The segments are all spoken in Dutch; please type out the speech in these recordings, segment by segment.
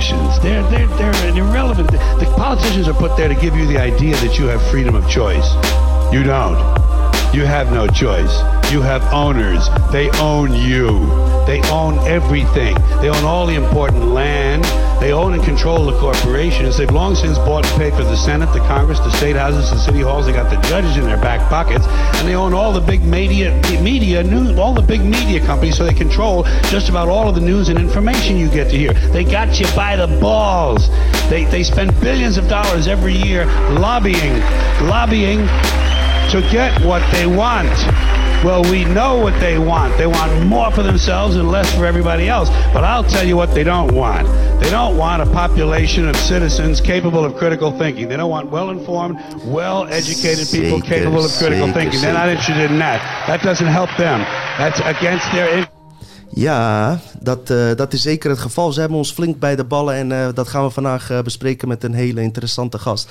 politicians. They're, they're, they're irrelevant. The politicians are put there to give you the idea that you have freedom of choice. You don't. You have no choice. You have owners. They own you. They own everything. They own all the important land. They own and control the corporations. They've long since bought and paid for the Senate, the Congress, the state houses, the city halls. They got the judges in their back pockets, and they own all the big media, media news, all the big media companies. So they control just about all of the news and information you get to hear. They got you by the balls. They they spend billions of dollars every year lobbying, lobbying to get what they want. Well, we know what they want. They want more for themselves and less for everybody else. But I'll tell you what they don't want. They don't want a population of citizens capable of critical thinking. They don't want well informed, well educated people capable of critical thinking. They're not interested in that. That doesn't help them. That's against their. in- Ja, dat, eh, dat is zeker het geval. Ze hebben ons flink bij de ballen en eh, dat gaan we vandaag eh, bespreken met een hele interessante gast.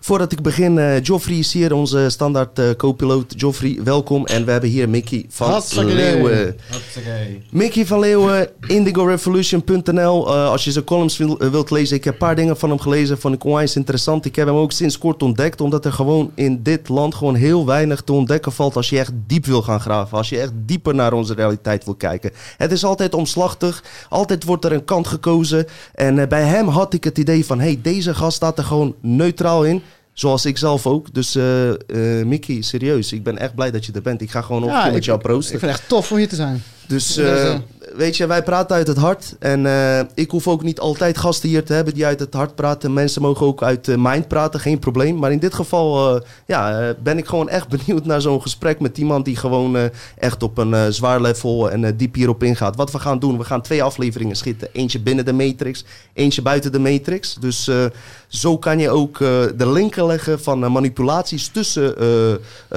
Voordat ik begin, Joffrey is hier, onze standaard co-piloot. Joffrey, welkom. En we hebben hier Mickey van Hartstikke Leeuwen. Hartstikke. Mickey van Leeuwen, indigorevolution.nl. Als je zijn columns wil- wilt lezen, ik heb een paar dingen van hem gelezen, vond ik onwijs interessant. Ik heb hem ook sinds kort ontdekt, omdat er gewoon in dit land gewoon heel weinig te ontdekken valt als je echt diep wil gaan graven. Als je echt dieper naar onze realiteit wil kijken. Het is altijd omslachtig, altijd wordt er een kant gekozen. En eh, bij hem had ik het idee van, hey, deze gast staat er gewoon neutraal in. Zoals ik zelf ook. Dus eh, Mickey, serieus, ik ben echt blij dat je er bent. Ik ga gewoon nog met jou proosten. ik vind het echt tof om hier te zijn. Dus weet je, wij praten uit het hart. En eh, ik hoef ook niet altijd gasten hier te hebben die uit het hart praten. Mensen mogen ook uit de mind praten, geen probleem. Maar in dit geval eh, ja, eh, ben ik gewoon echt benieuwd naar zo'n gesprek met iemand die gewoon echt op een zwaar level en diep hierop ingaat. Wat we gaan doen, we gaan twee afleveringen schieten. Eentje binnen de Matrix, eentje buiten de Matrix. Dus zo kan je ook de linken leggen van manipulaties tussen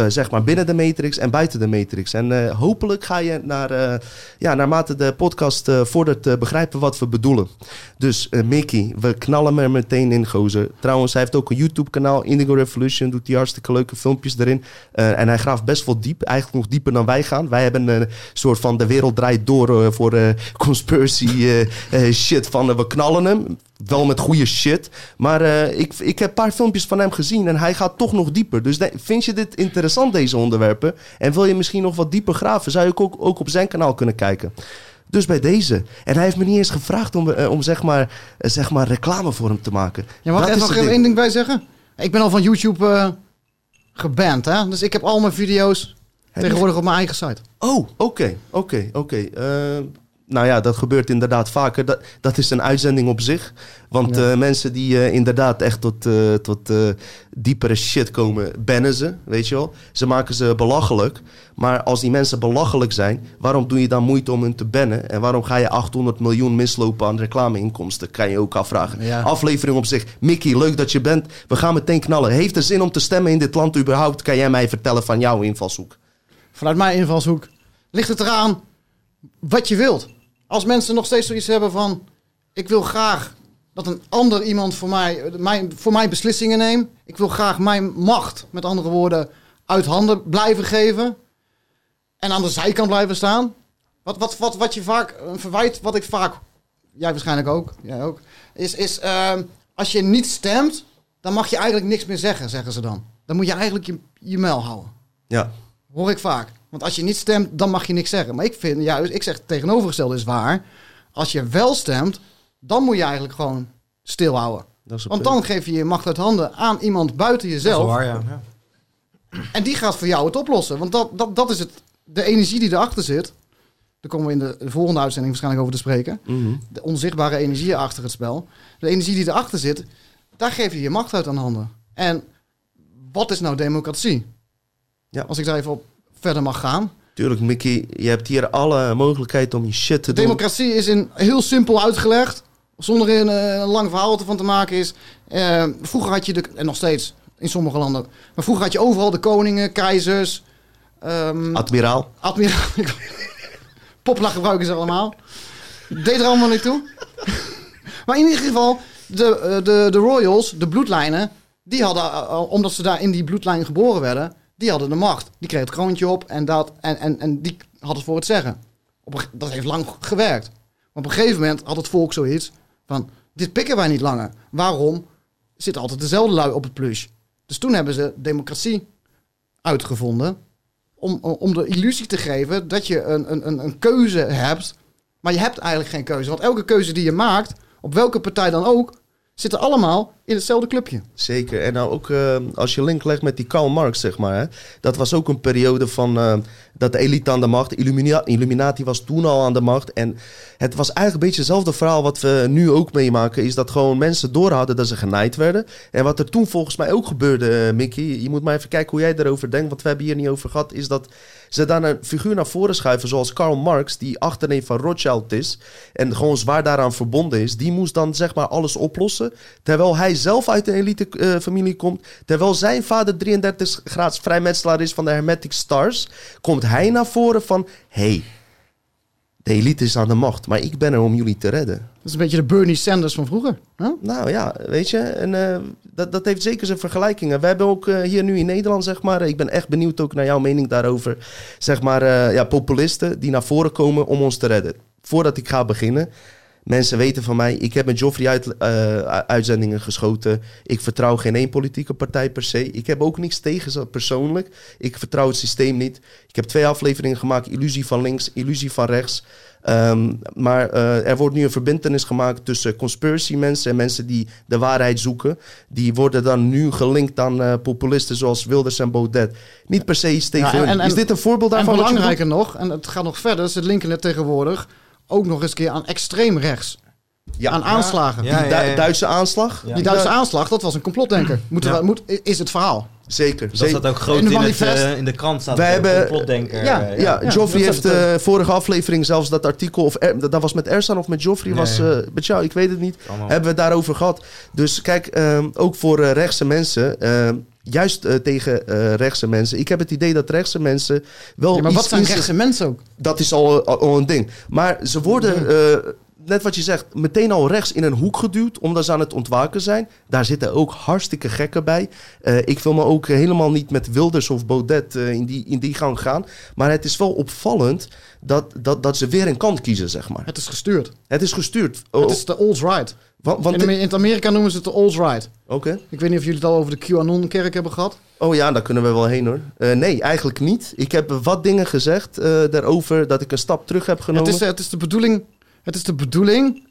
zeg maar binnen de Matrix en buiten de Matrix. En hopelijk ga je naar, ja, naarmate de podcast eh vordert eh, begrijpen wat we bedoelen. Dus eh, Mickey, we knallen er meteen in, gozer. Trouwens, hij heeft ook een YouTube-kanaal, Indigo Revolution, doet hij hartstikke leuke filmpjes erin. En hij graaft best wel diep, eigenlijk nog dieper dan wij gaan. Wij hebben een soort van de wereld draait door voor conspiracy shit van we knallen hem. Wel met goede shit. Maar ik, ik heb een paar filmpjes van hem gezien en hij gaat toch nog dieper. Dus vind je dit interessant, deze onderwerpen? En wil je misschien nog wat dieper graven? Zou je ook, ook op zijn kanaal kunnen kijken. Dus bij deze. En hij heeft me niet eens gevraagd om, eh, om zeg, maar, eh, zeg maar reclame voor hem te maken. Ja, ik even nog één ding bij zeggen? Ik ben al van YouTube eh geband, hè? Dus ik heb al mijn video's tegenwoordig op mijn eigen site. Oh, oké, oké, oké. Eh, nou ja, dat gebeurt inderdaad vaker. Dat, dat is een uitzending op zich. Want Ja. eh, mensen die eh, inderdaad echt tot, eh, tot diepere shit komen, bannen ze, weet je wel. Ze maken ze belachelijk. Maar als die mensen belachelijk zijn, waarom doe je dan moeite om hun te bannen? En waarom ga je 800 miljoen mislopen aan reclameinkomsten? Kan je ook afvragen. Ja. Aflevering op zich. Mickey, leuk dat je bent. We gaan meteen knallen. Heeft er zin om te stemmen in dit land überhaupt? Kan jij mij vertellen van jouw invalshoek? Vanuit mijn invalshoek ligt het eraan wat je wilt. Als mensen nog steeds zoiets hebben van... ik wil graag dat een ander iemand voor mij, mijn, voor mij beslissingen neemt. Ik wil graag mijn macht, met andere woorden, uit handen blijven geven. En aan de zijkant blijven staan. Wat, wat, wat, wat je vaak, een verwijt wat ik vaak... Jij waarschijnlijk ook, jij ook. Is, is ehm, als je niet stemt, dan mag je eigenlijk niks meer zeggen, zeggen ze dan. Dan moet je eigenlijk je, je muil houden. Ja. Hoor ik vaak. Want als je niet stemt, dan mag je niks zeggen. Maar ik vind juist, ik zeg het tegenovergestelde is waar. Als je wel stemt, dan moet je eigenlijk gewoon stilhouden. Dat is een Want punt. dan geef je je macht uit handen aan iemand buiten jezelf. waar, ja. ja. En die gaat voor jou het oplossen. Want dat, dat, dat is het, de energie die erachter zit. Daar komen we in de, de volgende uitzending waarschijnlijk over te spreken. Mhm. De onzichtbare energie achter het spel. De energie die erachter zit, daar geef je je macht uit aan handen. En wat is nou democratie? Ja. Als ik daar even op verder mag gaan. Tuurlijk, Mickey, je hebt hier alle mogelijkheid om je shit te doen. Democratie is in heel simpel uitgelegd. Zonder er een, eh, een lang verhaal ervan te maken is. eh, vroeger had je de, en nog steeds in sommige landen. Maar vroeger had je overal de koningen, keizers, ehm Admiraal. admiraal. Popla gebruiken ze allemaal. Deed er allemaal niet toe. maar in ieder geval, de, eh, de, de royals, de bloedlijnen, die hadden, omdat ze daar in die bloedlijn geboren werden, die hadden de macht. Die kregen het kroontje op en, dat, en, en, en die hadden het voor het zeggen. Op dat heeft lang gewerkt. Maar op een gegeven moment had het volk zoiets van, dit pikken wij niet langer. Waarom zitten altijd dezelfde lui op het plush? Dus toen hebben ze democratie uitgevonden om, om de illusie te geven dat je een, een- een keuze hebt. Maar je hebt eigenlijk geen keuze. Want elke keuze die je maakt, op welke partij dan ook, zitten allemaal in hetzelfde clubje. Zeker. En nou ook eh, als je link legt met die Karl Marx, zeg maar. Hè, dat was ook een periode van eh, dat de elite aan de macht. Illumina Illuminati was toen al aan de macht. En het was eigenlijk een beetje hetzelfde verhaal wat we nu ook meemaken. Is dat gewoon mensen door hadden dat ze genaaid werden. En wat er toen volgens mij ook gebeurde, eh, Mickey. Je moet maar even kijken hoe jij erover denkt. Want we hebben hier niet over gehad. Is dat ze daar een figuur naar voren schuiven. Zoals Karl Marx, die achterneef van Rothschild is. En gewoon zwaar daaraan verbonden is. Die moest dan zeg maar alles oplossen. Terwijl hij zelf uit een elite eh, familie komt. Terwijl zijn vader 33 graads vrijmetselaar is van de Hermetic Stars. Komt hij naar voren van... hey, de elite is aan de macht. Maar ik ben er om jullie te redden. Dat is een beetje de Bernie Sanders van vroeger. hè? Nou ja, weet je, en, eh, dat, dat heeft zeker zijn vergelijkingen. We hebben ook eh, hier nu in Nederland, zeg maar, ik ben echt benieuwd ook naar jouw mening daarover. Zeg maar, eh, ja, populisten die naar voren komen om ons te redden. Voordat ik ga beginnen, mensen weten van mij, ik heb met Joffrey uit, eh, uitzendingen geschoten. Ik vertrouw geen één politieke partij per se. Ik heb ook niks tegen ze persoonlijk. Ik vertrouw het systeem niet. Ik heb twee afleveringen gemaakt, illusie van links, illusie van rechts. Ehm, maar eh, er wordt nu een verbindenis gemaakt tussen conspiracy mensen en mensen die de waarheid zoeken. Die worden dan nu gelinkt aan eh, populisten zoals Wilders en Baudet. Niet per se iets tegen Ja, en- hun. en- en- Is dit een voorbeeld daarvan? belangrijker nog, en het gaat nog verder, ze linken het tegenwoordig ook nog eens een keer aan extreem rechts. Ja, aan aanslagen. Ja, die Du- Duitse aanslag? Ja. Die Duitse aanslag, dat was een complotdenker. Moeten Ja. we, moet, is het verhaal. Zeker. Dat zeker. staat ook groot In in, de het, eh, in de krant. Staat Wij ook, hebben-. Ja, eh, Ja, Ja, Joffrey dat heeft het, eh, vorige aflevering zelfs dat artikel, of er- dat dat was met Ersan of met Joffrey, was eh, met jou, ik weet het niet. Allemaal. Hebben we het daarover gehad. Dus kijk, ehm, ook voor eh, rechtse mensen, ehm, juist tegen eh, rechtse mensen. Ik heb het idee dat rechtse mensen wel Ja, maar iets wat zijn rechtse mensen ook? Dat is al, al, al een ding. Maar ze worden, eh, net wat je zegt, meteen al rechts in een hoek geduwd. Omdat ze aan het ontwaken zijn. Daar zitten ook hartstikke gekken bij. Eh, ik wil me ook helemaal niet met Wilders of Baudet eh, in, die, in die gang gaan. Maar het is wel opvallend dat, dat, dat ze weer een kant kiezen, zeg maar. Het is gestuurd. Het is gestuurd. Oh, Het is de alt-right. wa- want, In, Amerika noemen ze het de alt-right. Oké. Ik weet niet of jullie het al over de QAnon-kerk hebben gehad. Oh ja, daar kunnen we wel heen hoor. Eh, nee, eigenlijk niet. Ik heb wat dingen gezegd daarover dat ik een stap terug heb genomen. Het is, het is de bedoeling... Het is de bedoeling...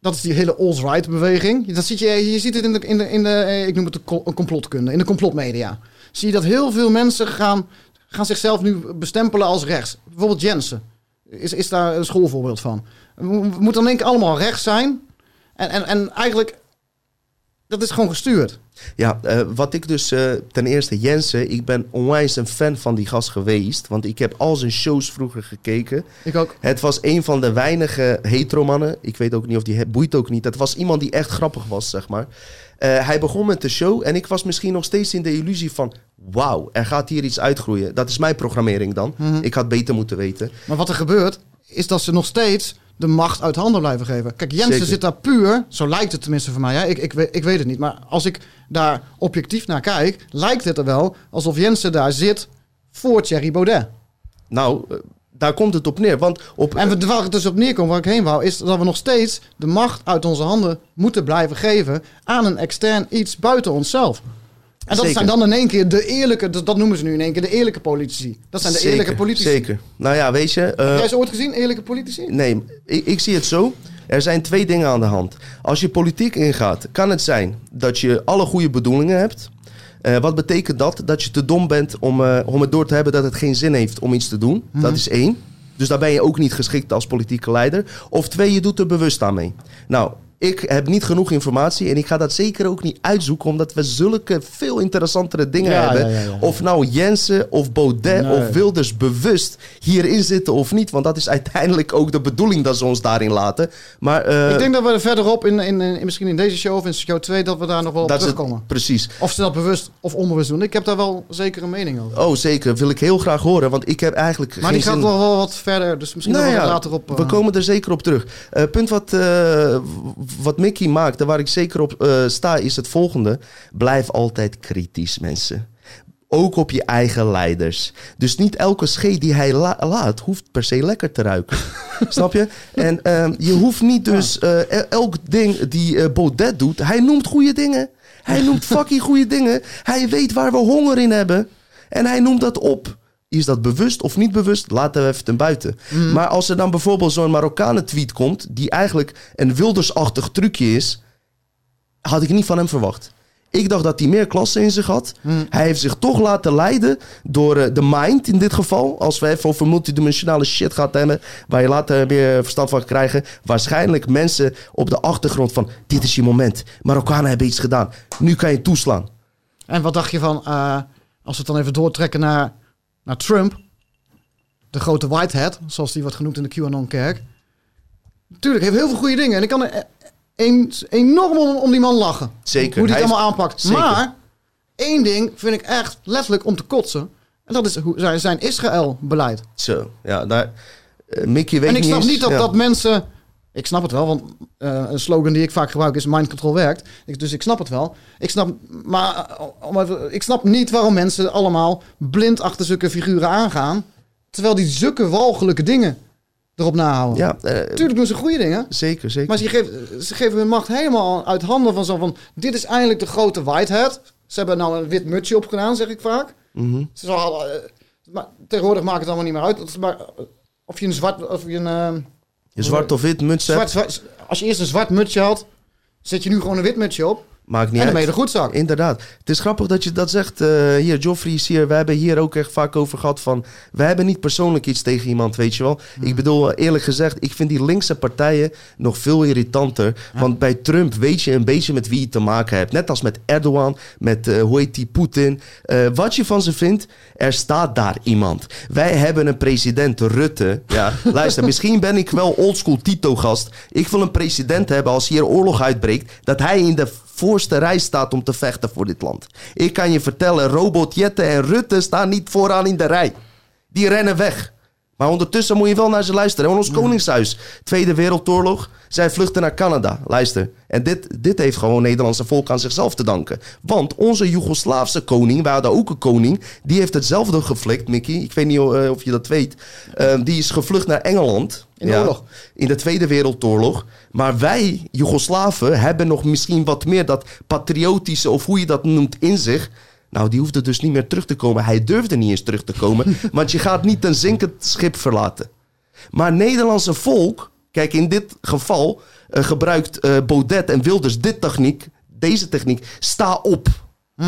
Dat is die hele alt-right-beweging. Dat ziet je, je ziet het in de, in de, in de eh, ik noem het de complotkunde, in de complotmedia. Zie je dat heel veel mensen gaan, gaan zichzelf nu bestempelen als rechts. Bijvoorbeeld Jensen is, is daar een schoolvoorbeeld van. We moeten dan denk ik allemaal rechts zijn. En, en, en eigenlijk, dat is gewoon gestuurd. Ja, eh, wat ik dus eh, ten eerste Jensen, ik ben onwijs een fan van die gast geweest. Want ik heb al zijn shows vroeger gekeken. Ik ook. Het was een van de weinige heteromannen. Ik weet ook niet of die boeit ook niet. Het was iemand die echt grappig was, zeg maar. Eh, hij begon met de show en ik was misschien nog steeds in de illusie van... Wauw, er gaat hier iets uitgroeien. Dat is mijn programmering dan. Ik had beter moeten weten. Maar wat er gebeurt, is dat ze nog steeds de macht uit handen blijven geven. Kijk, Jensen Zeker. zit daar puur, zo lijkt het tenminste voor mij. Hè? Ik, ik, weet, ik weet het niet. Maar als ik daar objectief naar kijk, lijkt het er wel alsof Jensen daar zit voor Thierry Baudet. Nou, eh, daar komt het op neer. Want op, En we- waar het dus op neerkomt, waar ik heen wou, is dat we nog steeds de macht uit onze handen moeten blijven geven aan een extern iets buiten onszelf. En dat Zeker. zijn dan in één keer de eerlijke, dat, dat noemen ze nu in één keer de eerlijke politici. Dat zijn de zeker, eerlijke politici. Zeker. Nou ja, weet je... eh, Heb jij ze ooit gezien, eerlijke politici? Nee, ik, ik zie het zo. Er zijn twee dingen aan de hand. Als je politiek ingaat, kan het zijn dat je alle goede bedoelingen hebt. Eh, wat betekent dat? Dat je te dom bent om, eh, om het door te hebben dat het geen zin heeft om iets te doen. Dat is één. Dus daar ben je ook niet geschikt als politieke leider. Of twee, je doet er bewust aan mee. Nou, ik heb niet genoeg informatie en ik ga dat zeker ook niet uitzoeken, omdat we zulke veel interessantere dingen Ja, hebben. ja, ja, ja. Of nou Jensen of Baudet Nee. of Wilders bewust hierin zitten of niet. Want dat is uiteindelijk ook de bedoeling dat ze ons daarin laten. Maar eh, Ik denk dat we er verderop, in, in, in, misschien in deze show of in show 2, dat we daar nog wel op het- terugkomen. precies. Of ze dat bewust of onbewust doen. Ik heb daar wel zeker een mening over. Oh, zeker. Wil ik heel graag horen. Want ik heb eigenlijk maar die gaat zin... wel, wat verder, dus misschien Nou er later op... we eh, komen er zeker op terug. Eh, punt wat, wat Mickey maakt en waar ik zeker op eh, sta, is het volgende. Blijf altijd kritisch, mensen. Ook op je eigen leiders. Dus niet elke scheet die hij la- laat, hoeft per se lekker te ruiken. Snap je? En ehm, je hoeft niet dus eh, el- elk ding die eh, Baudet doet. Hij noemt goede dingen. Hij noemt fucking goede dingen. Hij weet waar we honger in hebben. En hij noemt dat op. Is dat bewust of niet bewust? Laten we even ten buiten. Maar als er dan bijvoorbeeld zo'n Marokkanen tweet komt... die eigenlijk een wildersachtig trucje is... had ik niet van hem verwacht. Ik dacht dat hij meer klasse in zich had. Hij heeft zich toch laten leiden door eh, de mind in dit geval. Als we even over multidimensionale shit gaan hebben, waar je later meer verstand van krijgen. Waarschijnlijk mensen op de achtergrond van: dit is je moment. Marokkanen hebben iets gedaan. Nu kan je toeslaan. En wat dacht je van, eh, als we het dan even doortrekken naar, naar Trump, de grote whitehead, zoals die wordt genoemd in de QAnon-kerk. Tuurlijk, heeft heel veel goede dingen. En ik kan er een, enorm om, om die man lachen. Zeker. Hoe die het Hij allemaal aanpakt. Zeker. Maar één ding vind ik echt letterlijk om te kotsen. En dat is hoe, zijn, Israël-beleid. Zo, ja, daar. eh, Mickey weet En ik snap eens- niet dat, ja. dat mensen... Ik snap het wel, want eh, een slogan die ik vaak gebruik is mind control werkt. Ik, dus ik snap het wel. Ik snap, maar eh, om even- ik snap niet waarom mensen allemaal blind achter zulke figuren aangaan. Terwijl die zulke walgelijke dingen erop nahouden. Ja, eh, Tuurlijk doen ze goede dingen. zeker, zeker. Maar ze geven, ze geven hun macht helemaal uit handen van zo van... Dit is eindelijk de grote whitehead. Ze hebben nou een wit mutsje opgedaan, zeg ik vaak. Mhm. Ze eh, maar tegenwoordig maakt het allemaal niet meer uit. Maar, of je een zwart... Of je een, Je zwart of wit muts als je eerst een zwart mutsje had, zet je nu gewoon een wit mutsje op. maakt niet en uit. de goedzak. Inderdaad. Het is grappig dat je dat zegt. eh, hier, Joffrey is hier. We hebben hier ook echt vaak over gehad van... We hebben niet persoonlijk iets tegen iemand, weet je wel. Hmm. Ik bedoel, eh, eerlijk gezegd... Ik vind die linkse partijen nog veel irritanter. Want bij Trump weet je een beetje met wie je te maken hebt. Net als met Erdogan, met, eh, hoe heet die, Poetin. Wat je van ze vindt, er staat daar iemand. Wij hebben een president, Rutte. Ja, luister, misschien ben ik wel oldschool Tito-gast. Ik wil een president hebben als hier oorlog uitbreekt... dat hij in de voorste rij staat om te vechten voor dit land. Ik kan je vertellen, Robot Jette en Rutte staan niet vooraan in de rij. Die rennen weg. Maar ondertussen moet je wel naar ze luisteren. En ons koningshuis, Tweede Wereldoorlog, zij vluchten naar Canada. Luister. En dit, dit heeft gewoon het Nederlandse volk aan zichzelf te danken. Want onze Joegoslaafse koning, wij hadden ook een koning, die heeft hetzelfde geflikt, Mickey. Ik weet niet eh, of je dat weet. Eh, die is gevlucht naar Engeland. In de oorlog. In de Tweede Wereldoorlog. Maar wij, Joegoslaven, hebben nog misschien wat meer dat patriotische, of hoe je dat noemt, in zich. Nou, die hoefde dus niet meer terug te komen. Hij durfde niet eens terug te komen. want je gaat niet een zinkend schip verlaten. Maar Nederlandse volk, kijk, in dit geval eh, gebruikt eh, Baudet en Wilders dit techniek, deze techniek, sta op.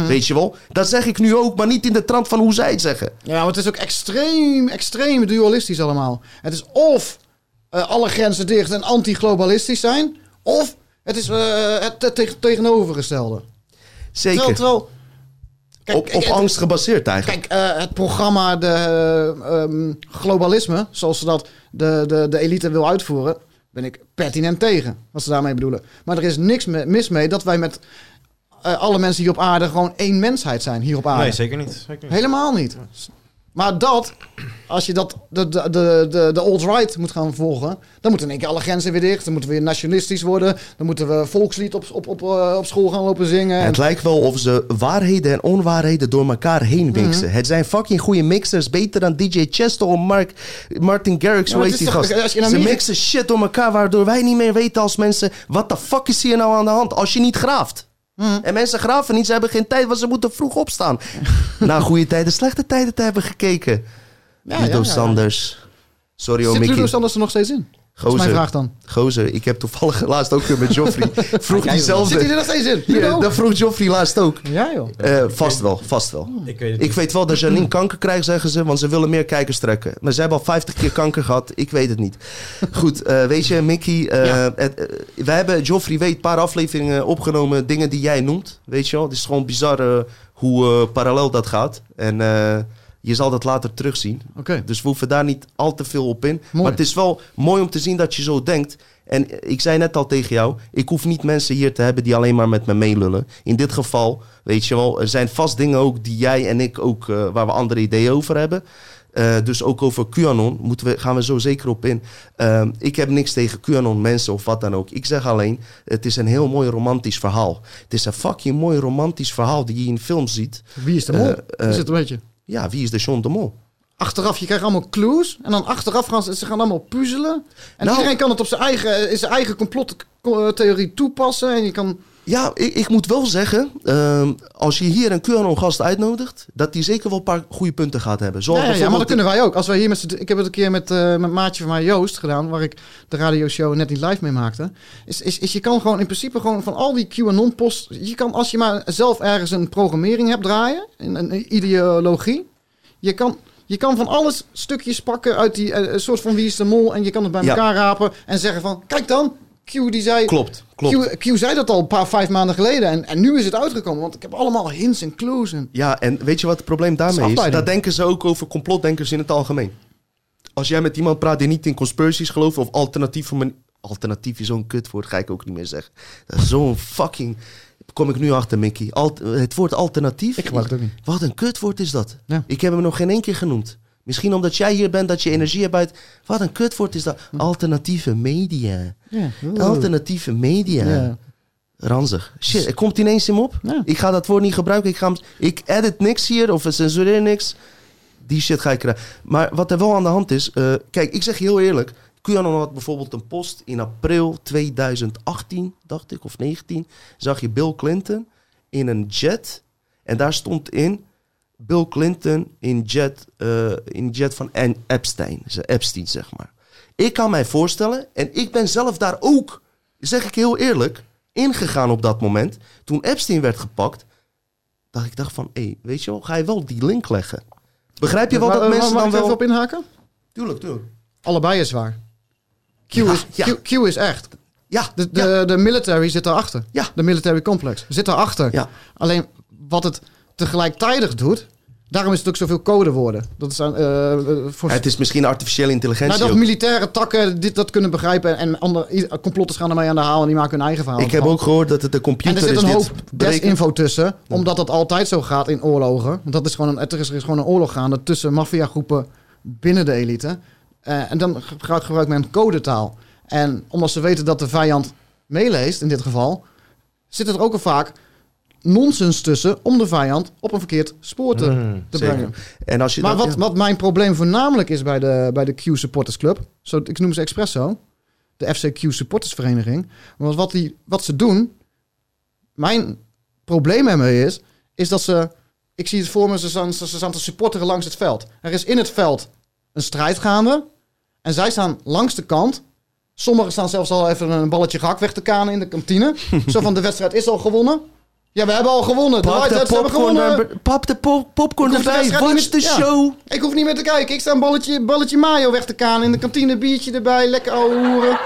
Weet je wel? Dat zeg ik nu ook, maar niet in de trant van hoe zij het zeggen. Ja, maar het is ook extreem, extreem dualistisch allemaal. Het is of eh, alle grenzen dicht en anti-globalistisch zijn... of het is het te- tegen- tegenovergestelde. Zeker. Terwijl, terwijl kijk, op angst gebaseerd eigenlijk. Kijk, eh, het programma de ehm, globalisme, zoals ze dat de, de, de elite wil uitvoeren, ben ik pertinent tegen. Wat ze daarmee bedoelen. Maar er is niks me- mis mee dat wij met eh, alle mensen hier op aarde gewoon één mensheid zijn hier op aarde. Nee, zeker niet. Zeker niet. Helemaal niet. Maar dat, als je dat, de, de, de, de, alt-right moet gaan volgen, dan moeten in één keer alle grenzen weer dicht. Dan moeten we weer nationalistisch worden. Dan moeten we volkslied op, op, op, eh, op school gaan lopen zingen. Het lijkt wel of ze waarheden en onwaarheden door elkaar heen Mhm. mixen. Het zijn fucking goede mixers. Beter dan DJ Chesto of Mark, Martin Garrix. Ja, die is toch- gast? als je in Ze mixen shit door elkaar waardoor wij niet meer weten als mensen... Wat de fuck is hier nou aan de hand als je niet graaft? Mhm. En mensen graven niet. Ze hebben geen tijd, want ze moeten vroeg opstaan. Na goede tijden, slechte tijden te hebben gekeken. Ja, Ludo. Sanders. Sorry Zit Ludo. Sanders er nog steeds in? Dat is mijn vraag dan. Gozer, ik heb toevallig laatst ook weer met Joffrey. Vroeg diezelfde. Zit hij er nog steeds in? Ja, dat vroeg Joffrey laatst ook. Ja, joh. Eh, vast wel, vast wel. Ik weet het Ik weet wel dat Janine kanker krijgt, zeggen ze, want ze willen meer kijkers trekken. Maar ze hebben al 50 keer kanker gehad, ik weet het niet. Goed, eh, weet je, Mickey, eh, het, wij hebben, Joffrey weet, een paar afleveringen opgenomen, dingen die jij noemt. Weet je wel, het is gewoon bizar hoe eh, parallel dat gaat. En eh, je zal dat later terugzien. Dus we hoeven daar niet al te veel op in. Mooi. Maar het is wel mooi om te zien dat je zo denkt. En ik zei net al tegen jou, ik hoef niet mensen hier te hebben die alleen maar met me meelullen. In dit geval, weet je wel, er zijn vast dingen ook die jij en ik ook, eh, waar we andere ideeën over hebben. Eh, dus ook over QAnon moeten we, gaan we zo zeker op in. Ehm, ik heb niks tegen QAnon mensen of wat dan ook. Ik zeg alleen, het is een heel mooi romantisch verhaal. Het is een fucking mooi romantisch verhaal die je in films ziet. Wie is de mol? Is het een beetje? Ja, wie is de John de Mol? achteraf, je krijgt allemaal clues. En dan achteraf gaan ze, ze gaan allemaal puzzelen. En Nou- iedereen kan het op zijn eigen, in zijn eigen complottheorie toepassen. En je kan... Ja, ik, ik moet wel zeggen, ehm, als je hier een QAnon-gast uitnodigt, dat die zeker wel een paar goede punten gaat hebben. Zoals Ja, ja, ja, maar dat kunnen wij ook. Als wij hier met ik heb het een keer met eh met maatje van mij Joost gedaan, waar ik de radioshow net niet live mee maakte. Is, is, is je kan gewoon in principe gewoon van al die QAnon-posts, je kan als je maar zelf ergens een programmering hebt draaien, een, een ideologie, je kan, je kan van alles stukjes pakken uit die een soort van wie is de mol en je kan het bij Ja. elkaar rapen en zeggen van, kijk dan, Q die zei... Klopt, klopt. Q, Q zei dat al een paar vijf maanden geleden en, en nu is het uitgekomen, want ik heb allemaal hints en clues en... Ja, en weet je wat het probleem daarmee is. Dat denken ze ook over complotdenkers in het algemeen. Als jij met iemand praat die niet in conspiracies gelooft of alternatieve man- Alternatief is zo'n kutwoord, ga ik ook niet meer zeggen. Zo'n fucking... Kom ik nu achter, Mickey. Alt- het woord alternatief. Ik gebruik het ook niet. Wat een kutwoord is dat. Ja. Ik heb hem nog geen één keer genoemd. Misschien omdat jij hier bent, dat je energie hebt uit... Wat een kutwoord is dat. Alternatieve media. Ja. Alternatieve media. Ja. Ranzig. Shit, er komt ineens in me op. Ja. Ik ga dat woord niet gebruiken. Ik, ga hem, ik edit niks hier of censureer niks. Die shit ga ik krijgen. Maar wat er wel aan de hand is... eh, kijk, ik zeg je heel eerlijk. QAnon had bijvoorbeeld een post in april 2018, dacht ik, of 19. Zag je Bill Clinton in een jet. En daar stond in... Bill Clinton in jet, eh, in jet van An- Epstein. Ze- Epstein, zeg maar. Ik kan mij voorstellen, en ik ben zelf daar ook, zeg ik heel eerlijk, ingegaan op dat moment. Toen Epstein werd gepakt, dat ik dacht van, hé, weet je wel, ga je wel die link leggen? Begrijp je wel Mag- dat mag- mensen mag dan ik wel... even op inhaken? Tuurlijk, tuurlijk. Allebei is waar. Q, Ja, is, ja. Q, Q is echt. Ja, De, de, ja, de military zit daarachter. Ja. De military complex zit daarachter. Ja. Alleen wat het tegelijkertijd doet, daarom is het ook zoveel codewoorden. Dat is eh, eh, voor, het is misschien artificiële intelligentie nou, dat ook. militaire takken dit, dat kunnen begrijpen en andere complotters gaan ermee aan de haal en die maken hun eigen verhaal. Ik heb ook gehoord dat het de En computer er zit is een hoop het desinfo tussen, omdat dat altijd zo gaat in oorlogen. Want dat is gewoon een, er is, is gewoon een oorlog gaande tussen maffiagroepen binnen de elite. Eh, en dan ge- gebruikt men codetaal. En omdat ze weten dat de vijand meeleest, in dit geval, zit er ook al vaak nonsens tussen om de vijand op een verkeerd spoor te, Mm, te zeker. brengen. En als je Maar wat, ja. wat mijn probleem voornamelijk is bij de, bij de Q Supporters Club, zo, ik noem ze expres zo, de FCQ Supporters Vereniging. Want wat, die, wat ze doen, mijn probleem ermee is, is dat ze, ik zie het voor me, ze staan, ze staan te supporteren langs het veld. Er is in het veld een strijd gaande en zij staan langs de kant. Sommigen staan zelfs al even een balletje gehakt weg te kanen in de kantine. zo van, de wedstrijd is al gewonnen. Ja, we hebben al gewonnen. De Pap de popcorn, gewonnen. er- pap de pop- popcorn de erbij. Watch ja. show. Ik hoef niet meer te kijken. Ik sta een balletje, balletje mayo weg te kanen in de kantine. Biertje erbij, lekker ouwe hoeren.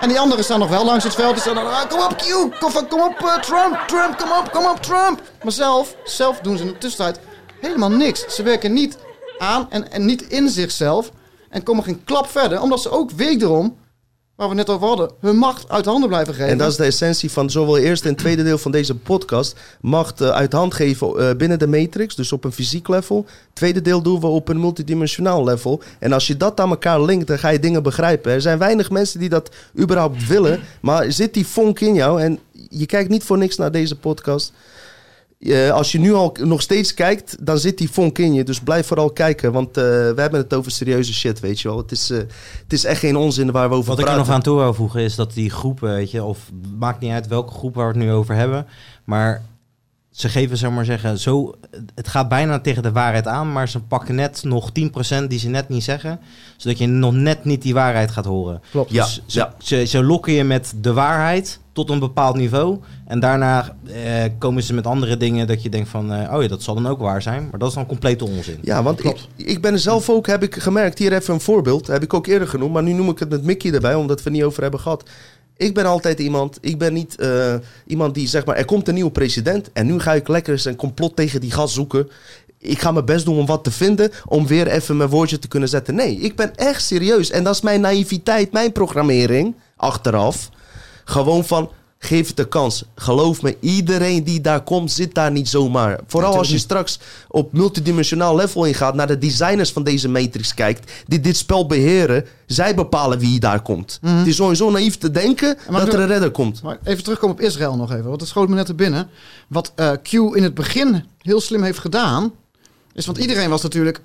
En die anderen staan nog wel langs het veld. Staan dan, ah, kom op Q, kom, kom op eh, Trump, Trump, kom op, kom op Trump. Maar zelf, zelf doen ze in de tussentijd helemaal niks. Ze werken niet aan en, en niet in zichzelf. En komen geen klap verder. Omdat ze ook wederom, waar we het net over hadden, hun macht uit handen blijven geven. En dat is de essentie van zowel eerste en tweede deel van deze podcast. Macht eh, uit hand geven eh, binnen de matrix, dus op een fysiek level. Tweede deel doen we op een multidimensionaal level. En als je dat aan elkaar linkt, dan ga je dingen begrijpen. Er zijn weinig mensen die dat überhaupt willen. Maar zit die vonk in jou en je kijkt niet voor niks naar deze podcast. Eh, als je nu al nog steeds kijkt, dan zit die vonk in je. Dus blijf vooral kijken, want eh, we hebben het over serieuze shit, weet je wel. Het is, eh, het is echt geen onzin waar we over Wat ik er praten. nog aan toe wil voegen is dat die groepen, weet je, of maakt niet uit welke groep waar we het nu over hebben, maar ze geven, zeg maar zeggen, zo, het gaat bijna tegen de waarheid aan, maar ze pakken net nog 10% die ze net niet zeggen, zodat je nog net niet die waarheid gaat horen. Klopt. Ja, Dus ze, ja. Ze, ze lokken je met de waarheid tot een bepaald niveau. En daarna eh, komen ze met andere dingen dat je denkt van... eh, oh ja, dat zal dan ook waar zijn. Maar dat is dan complete onzin. Ja, want ik, ik ben er zelf ook, heb ik gemerkt, hier even een voorbeeld, heb ik ook eerder genoemd, maar nu noem ik het met Mickey erbij, omdat we het niet over hebben gehad. Ik ben altijd iemand, ik ben niet eh, iemand die zeg maar, er komt een nieuwe president en nu ga ik lekker eens een complot tegen die gast zoeken. Ik ga mijn best doen om wat te vinden, om weer even mijn woordje te kunnen zetten. Nee, ik ben echt serieus en dat is mijn naïviteit, mijn programmering, achteraf. Gewoon van, geef het een kans. Geloof me, iedereen die daar komt, zit daar niet zomaar. Vooral als je straks op multidimensionaal level ingaat, naar de designers van deze matrix kijkt, die dit spel beheren, zij bepalen wie daar komt. Het is sowieso naïef te denken dat ik- er een redder komt. Maar even terugkomen op Israël nog even, want dat schoot me net er binnen. Wat eh, Q in het begin heel slim heeft gedaan, is want iedereen was natuurlijk...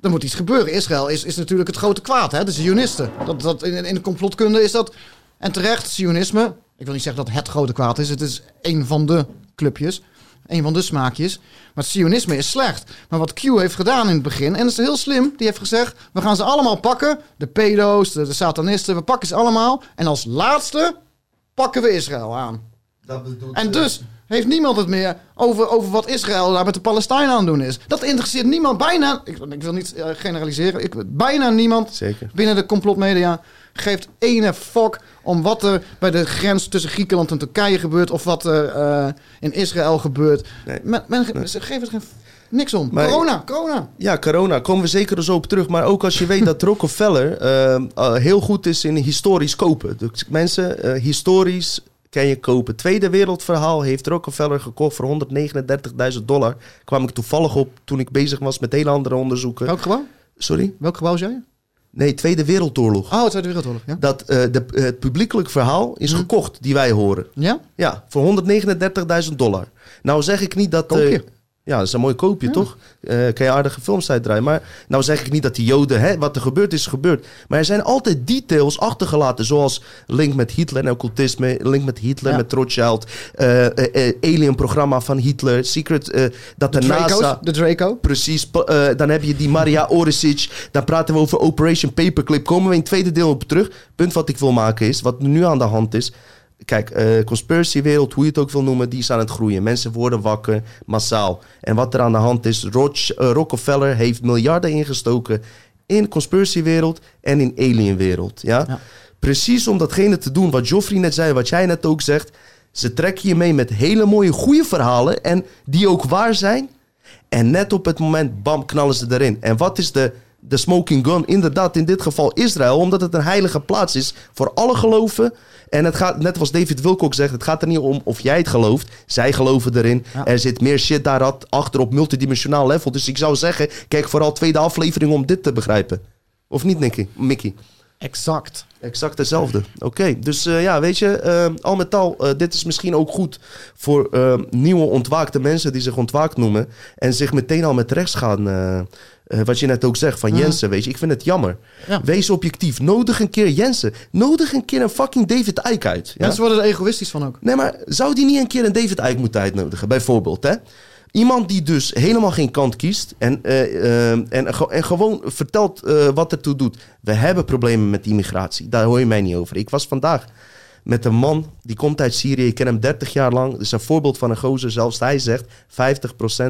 er moet iets gebeuren. Israël is, is natuurlijk het grote kwaad, hè? de Zionisten. Dat, dat, in, in de complotkunde is dat... En terecht, Zionisme... Ik wil niet zeggen dat het grote kwaad is. Het is een van de clubjes. Een van de smaakjes. Maar Zionisme is slecht. Maar wat Q heeft gedaan in het begin... En dat is heel slim. Die heeft gezegd... We gaan ze allemaal pakken. De pedo's, de, de satanisten. We pakken ze allemaal. En als laatste pakken we Israël aan. En dus heeft niemand het meer over, over wat Israël daar met de Palestijnen aan het doen is. Dat interesseert niemand. Bijna, ik, ik wil niet eh, generaliseren, ik, bijna niemand Zeker. binnen de complotmedia geeft ene fuck om wat er bij de grens tussen Griekenland en Turkije gebeurt. Of wat er eh, in Israël gebeurt. Nee. Men, men, Ze geven er geen, niks om. Maar- corona, corona. Ja, corona, komen we zeker zo op terug. Maar ook als je weet dat Rockefeller eh, heel goed is in historisch kopen. Dus mensen, historisch kan je kopen. Tweede wereldverhaal heeft Rockefeller gekocht voor 139.000 dollar. Kwam ik toevallig op toen ik bezig was met hele andere onderzoeken. Welk gebouw? Sorry? Welk gebouw zei je? Nee, Tweede Wereldoorlog. Oh, Tweede Wereldoorlog, ja. Dat eh, de, het publiekelijk verhaal is gekocht die wij horen. Ja? Ja, voor 139.000 dollar. Nou zeg ik niet dat... eh, Koopje. Ja, dat is een mooi koopje, toch? Eh, kan je aardige films uitdraaien. Maar nou zeg ik niet dat die Joden... Hè, wat er gebeurd is, gebeurd. Maar er zijn altijd details achtergelaten. Zoals link met Hitler en occultisme. Link met Hitler, Ja. met Rothschild. eh, Alien-programma van Hitler. Secret... dat de, De Draco's, NASA... de Draco. Precies. dan heb je die Maria Oresic. Dan praten we over Operation Paperclip. Komen we in het tweede deel op terug. Punt wat ik wil maken is, wat nu aan de hand is. Kijk, eh conspiracywereld, hoe je het ook wil noemen, die is aan het groeien. Mensen worden wakker, massaal. En wat er aan de hand is, Roch, eh, Rockefeller heeft miljarden ingestoken in conspiracywereld en in alienwereld. Ja? Ja. Precies om datgene te doen wat Joffrey net zei, wat jij net ook zegt. Ze trekken je mee met hele mooie, goede verhalen en die ook waar zijn. En net op het moment, bam, knallen ze erin. En wat is de, de smoking gun? Inderdaad, in dit geval Israël, omdat het een heilige plaats is voor alle geloven. En het gaat, net als David Wilcock zegt, het gaat er niet om of jij het gelooft. Zij geloven erin. Ja. Er zit meer shit daar achter op multidimensionaal level. Dus ik zou zeggen, kijk vooral tweede aflevering om dit te begrijpen. Of niet, Nicky? Mickey? Exact. Exact hetzelfde. Oké, dus eh, ja, weet je, eh, al met al, eh, dit is misschien ook goed voor nieuwe ontwaakte mensen die zich ontwaakt noemen en zich meteen al met rechts gaan. Eh, wat je net ook zegt van Jensen, weet je, ik vind het jammer. Ja. Wees objectief. Nodig een keer Jensen. Nodig een keer een fucking David Icke uit. Ja? Mensen worden er egoïstisch van ook. Nee, maar zou die niet een keer een David Icke moeten uitnodigen, bijvoorbeeld, hè? Iemand die dus helemaal geen kant kiest en, eh, eh, en, en gewoon vertelt wat ertoe doet. We hebben problemen met immigratie. Daar hoor je mij niet over. Ik was vandaag met een man, die komt uit Syrië. Ik ken hem 30 jaar lang. Dat is een voorbeeld van een gozer. Zelfs hij zegt, 50%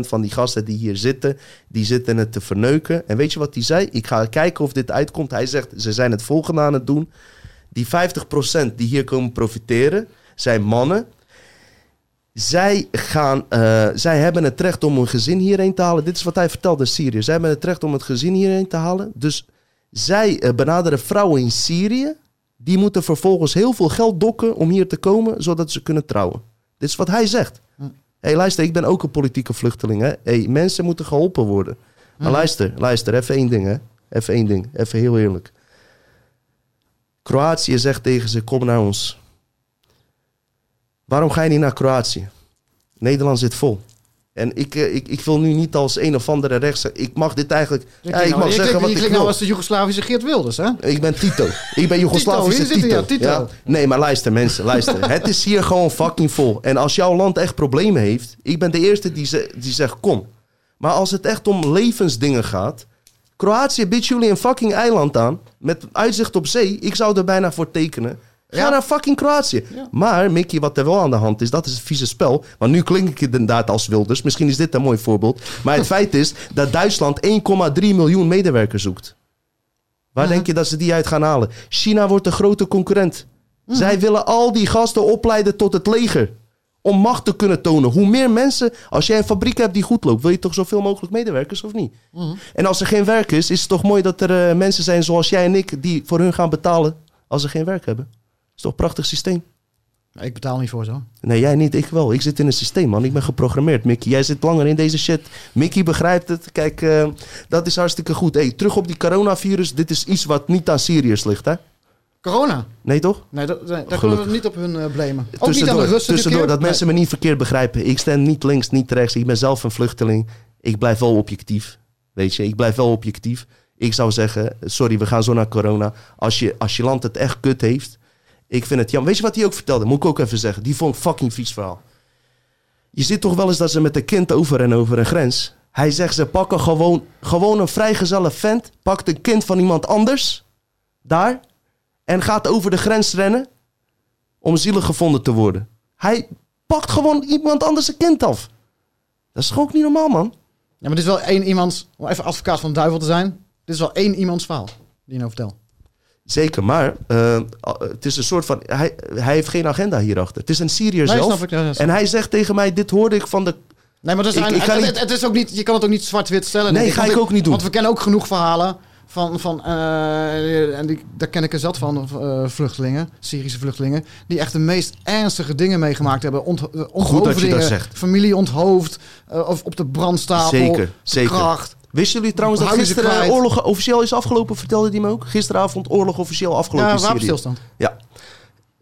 van die gasten die hier zitten, die zitten het te verneuken. En weet je wat hij zei? Ik ga kijken of dit uitkomt. Hij zegt, ze zijn het volgende aan het doen. Die 50% die hier komen profiteren, zijn mannen zij, gaan, eh, zij hebben het recht om een gezin hierheen te halen. Dit is wat hij vertelde in Syrië. Zij hebben het recht om het gezin hierheen te halen. Dus zij eh, benaderen vrouwen in Syrië. Die moeten vervolgens heel veel geld dokken om hier te komen, zodat ze kunnen trouwen. Dit is wat hij zegt. Hé, hey, luister, ik ben ook een politieke vluchteling. Hè? Hey, mensen moeten geholpen worden. Maar luister, luister, even één ding, hè. Even één ding, even heel eerlijk. Kroatië zegt tegen ze, kom naar ons. Waarom ga je niet naar Kroatië? Nederland zit vol. En ik, eh, ik, ik wil nu niet als een of andere rechts... Ik mag dit eigenlijk... Je Ja, ik nou- mag je zeggen klinkt- wat je ik wil. nou als de Joegoslavische Geert Wilders, hè? Ik ben Tito. Ik ben Joegoslavische Tito, ja, Tito. Nee, maar luister mensen, luister. Het is hier gewoon fucking vol. En als jouw land echt problemen heeft... Ik ben de eerste die, ze, die zegt kom. Maar als het echt om levensdingen gaat... Kroatië biedt jullie een fucking eiland aan. Met uitzicht op zee. Ik zou er bijna voor tekenen. Ga Ja. naar fucking Kroatië. Maar, Mickey, wat er wel aan de hand is, dat is het vieze spel. Want nu klink ik inderdaad als Wilders. Misschien is dit een mooi voorbeeld. Maar het feit is dat Duitsland 1,3 miljoen medewerkers zoekt. Waar denk je dat ze die uit gaan halen? China wordt een grote concurrent. Zij willen al die gasten opleiden tot het leger. Om macht te kunnen tonen. Hoe meer mensen, als jij een fabriek hebt die goed loopt, wil je toch zoveel mogelijk medewerkers of niet? En als er geen werk is, is het toch mooi dat er eh, mensen zijn zoals jij en ik die voor hun gaan betalen als ze geen werk hebben. Is toch een prachtig systeem? Ik betaal niet voor zo. Nee, jij niet, ik wel. Ik zit in een systeem, man. Ik ben geprogrammeerd, Mickey. Jij zit langer in deze shit. Mickey begrijpt het. Kijk, eh, dat is hartstikke goed. Hey, terug op die coronavirus. Dit is iets wat niet aan Syriërs ligt, hè? Corona. Nee, toch? Nee, dat, nee, daar kunnen we niet op hun eh, blamen. Ook niet aan de Russen tussendoor dat mensen me niet verkeerd begrijpen. Ik sta niet links, niet rechts. Ik ben zelf een vluchteling. Ik blijf wel objectief. Weet je, ik blijf wel objectief. Ik zou zeggen, sorry, we gaan zo naar corona. Als je, als je land het echt kut heeft, ik vind het jammer. Weet je wat hij ook vertelde? Moet ik ook even zeggen. Die vond fucking vies verhaal. Je ziet toch wel eens dat ze met een kind over en over een grens. Hij zegt, ze pakken gewoon, gewoon een vrijgezelle vent. Pakt een kind van iemand anders. Daar. En gaat over de grens rennen. Om zielig gevonden te worden. Hij pakt gewoon iemand anders een kind af. Dat is gewoon ook niet normaal, man. Ja, maar dit is wel één iemands, om even advocaat van de duivel te zijn. Dit is wel één iemands verhaal die je nou vertelt. Zeker, maar eh, het is een soort van... Hij, hij heeft geen agenda hierachter. Het is een Syriër Nee, zelf. ik, ja, en hij zegt tegen mij, dit hoorde ik van de... Nee, maar dat is Ik- een- ik ga het, niet- het, het is ook niet, je kan het ook niet zwart-wit stellen. Nee, ga ik ook niet doen. Want we kennen ook genoeg verhalen van, van eh, en die, daar ken ik er zelf van, eh, vluchtelingen, Syrische vluchtelingen, die echt de meest ernstige dingen meegemaakt hebben. Ont, eh, onthoofdingen, dat zegt. Familie onthoofd, of op de brandstapel, Zeker, zeker. kracht. Wisten jullie trouwens dat Houden gisteren oorlog officieel is afgelopen? Vertelde hij me ook. Gisteravond oorlog officieel afgelopen Ja, wapenstilstand. Ja.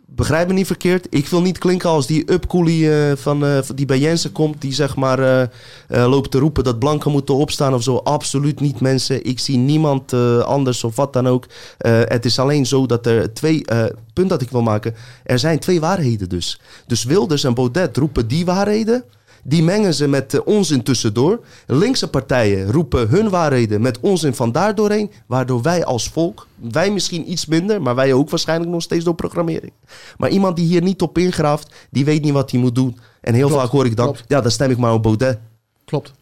Begrijp me niet verkeerd. Ik wil niet klinken als die upcoolie eh, van, eh, die bij Jensen komt. Die zeg maar eh, loopt te roepen dat blanken moeten opstaan of zo. Absoluut niet mensen. Ik zie niemand anders of wat dan ook. Het is alleen zo dat er twee... punt dat ik wil maken. Er zijn twee waarheden dus. Dus Wilders en Baudet roepen die waarheden. Die mengen ze met eh, onzin tussendoor. Linkse partijen roepen hun waarheden met onzin van daar doorheen. Waardoor wij als volk, wij misschien iets minder, maar wij ook waarschijnlijk nog steeds door programmering. Maar iemand die hier niet op ingraaft, die weet niet wat hij moet doen. En heel Klopt, vaak hoor ik dan, klopt. ja, dan stem ik maar op Baudet. Klopt.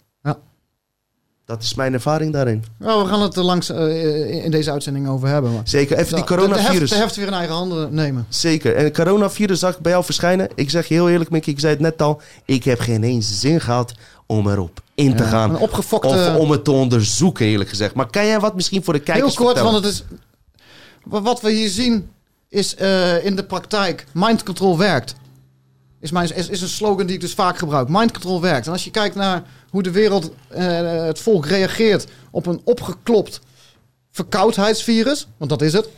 Dat is mijn ervaring daarin. Nou, we gaan het er langs eh, in deze uitzending over hebben. Maar. Zeker. Even die De- de, heft, coronavirus. de heft weer in eigen handen nemen. Zeker. En het coronavirus zag ik bij jou verschijnen. Ik zeg je heel eerlijk, Mickey, ik zei het net al. Ik heb geen eens zin gehad om erop in te Ja, gaan. een opgefokte- Of om het te onderzoeken, eerlijk gezegd. Maar kan jij wat misschien voor de kijkers Heel kort, vertellen? want het is. wa- Wat we hier zien is eh, in de praktijk: mind control werkt. Is, mijn, is, is een slogan die ik dus vaak gebruik. Mind control werkt. En als je kijkt naar hoe de wereld, eh, het volk reageert op een opgeklopt verkoudheidsvirus, want dat is het.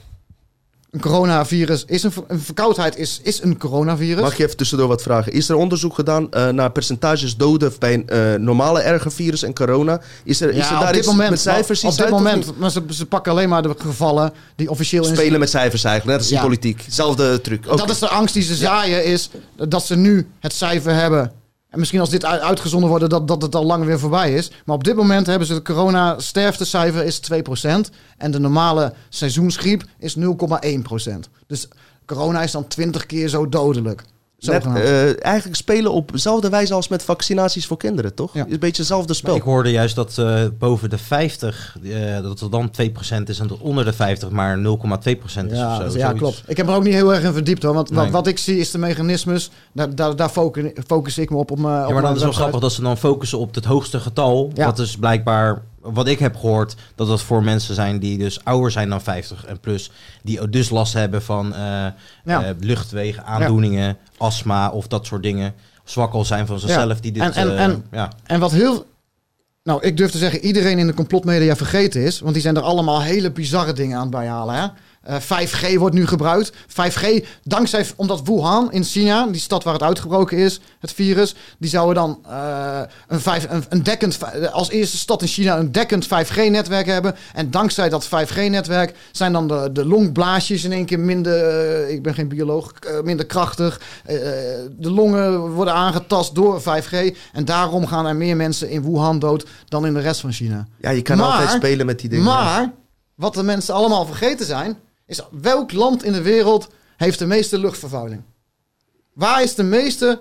Een coronavirus is een, een verkoudheid is, is een coronavirus. Mag je even tussendoor wat vragen? Is er onderzoek gedaan eh, naar percentages doden bij een eh, normale erge virus en corona? Is er, is er daar iets met cijfers op dit moment, maar ze, ze pakken alleen maar de gevallen die officieel in Spelen met cijfers eigenlijk, net als in Ja. politiek. Zelfde truc. Dat is de angst die ze zaaien, is dat ze nu het cijfer hebben. En misschien als dit uitgezonden wordt, dat, dat het al lang weer voorbij is. Maar op dit moment hebben ze het corona-sterftecijfer is 2%. En de normale seizoensgriep is 0,1%. Dus corona is dan 20 keer zo dodelijk. Net, eh, eigenlijk spelen op dezelfde wijze als met vaccinaties voor kinderen, toch? Ja. Is een beetje hetzelfde spel. Ik hoorde juist dat eh, boven de 50, eh, dat er dan 2% is en dat onder de 50 maar 0,2% is ja, of zo. ja klopt. Ik heb er ook niet heel erg in verdiept hoor. Want wat, Nee. wat ik zie is de mechanismes. Daar, daar, daar focus, focus ik me op. op mijn, Ja, op maar dan mijn is het wel grappig dat ze dan focussen op het hoogste getal. Ja. Wat dus blijkbaar, wat ik heb gehoord, dat dat voor mensen zijn die dus ouder zijn dan 50 en plus. Die dus last hebben van eh, Ja. eh, luchtwegen, aandoeningen, astma of dat soort dingen. Zwak al zijn van zichzelf. Die dit, En- en- eh, en- ja. En wat heel. Nou, ik durf te zeggen, iedereen in de complotmedia vergeten is. Want die zijn er allemaal hele bizarre dingen aan het bijhalen. Hè? Eh, 5G wordt nu gebruikt. 5G, dankzij, omdat Wuhan in China, die stad waar het uitgebroken is, het virus, die zouden dan eh, een, vijf, een, een dekkend, vi- als eerste stad in China een dekkend 5G-netwerk hebben. En dankzij dat 5G-netwerk zijn dan de, de longblaasjes in één keer minder, eh, ik ben geen bioloog, eh, minder krachtig. Eh, de longen worden aangetast door 5G. En daarom gaan er meer mensen in Wuhan dood dan in de rest van China. Ja, je kan Maar- altijd spelen met die dingen. Maar wat de mensen allemaal vergeten zijn, is welk land in de wereld heeft de meeste luchtvervuiling? Waar is de meeste?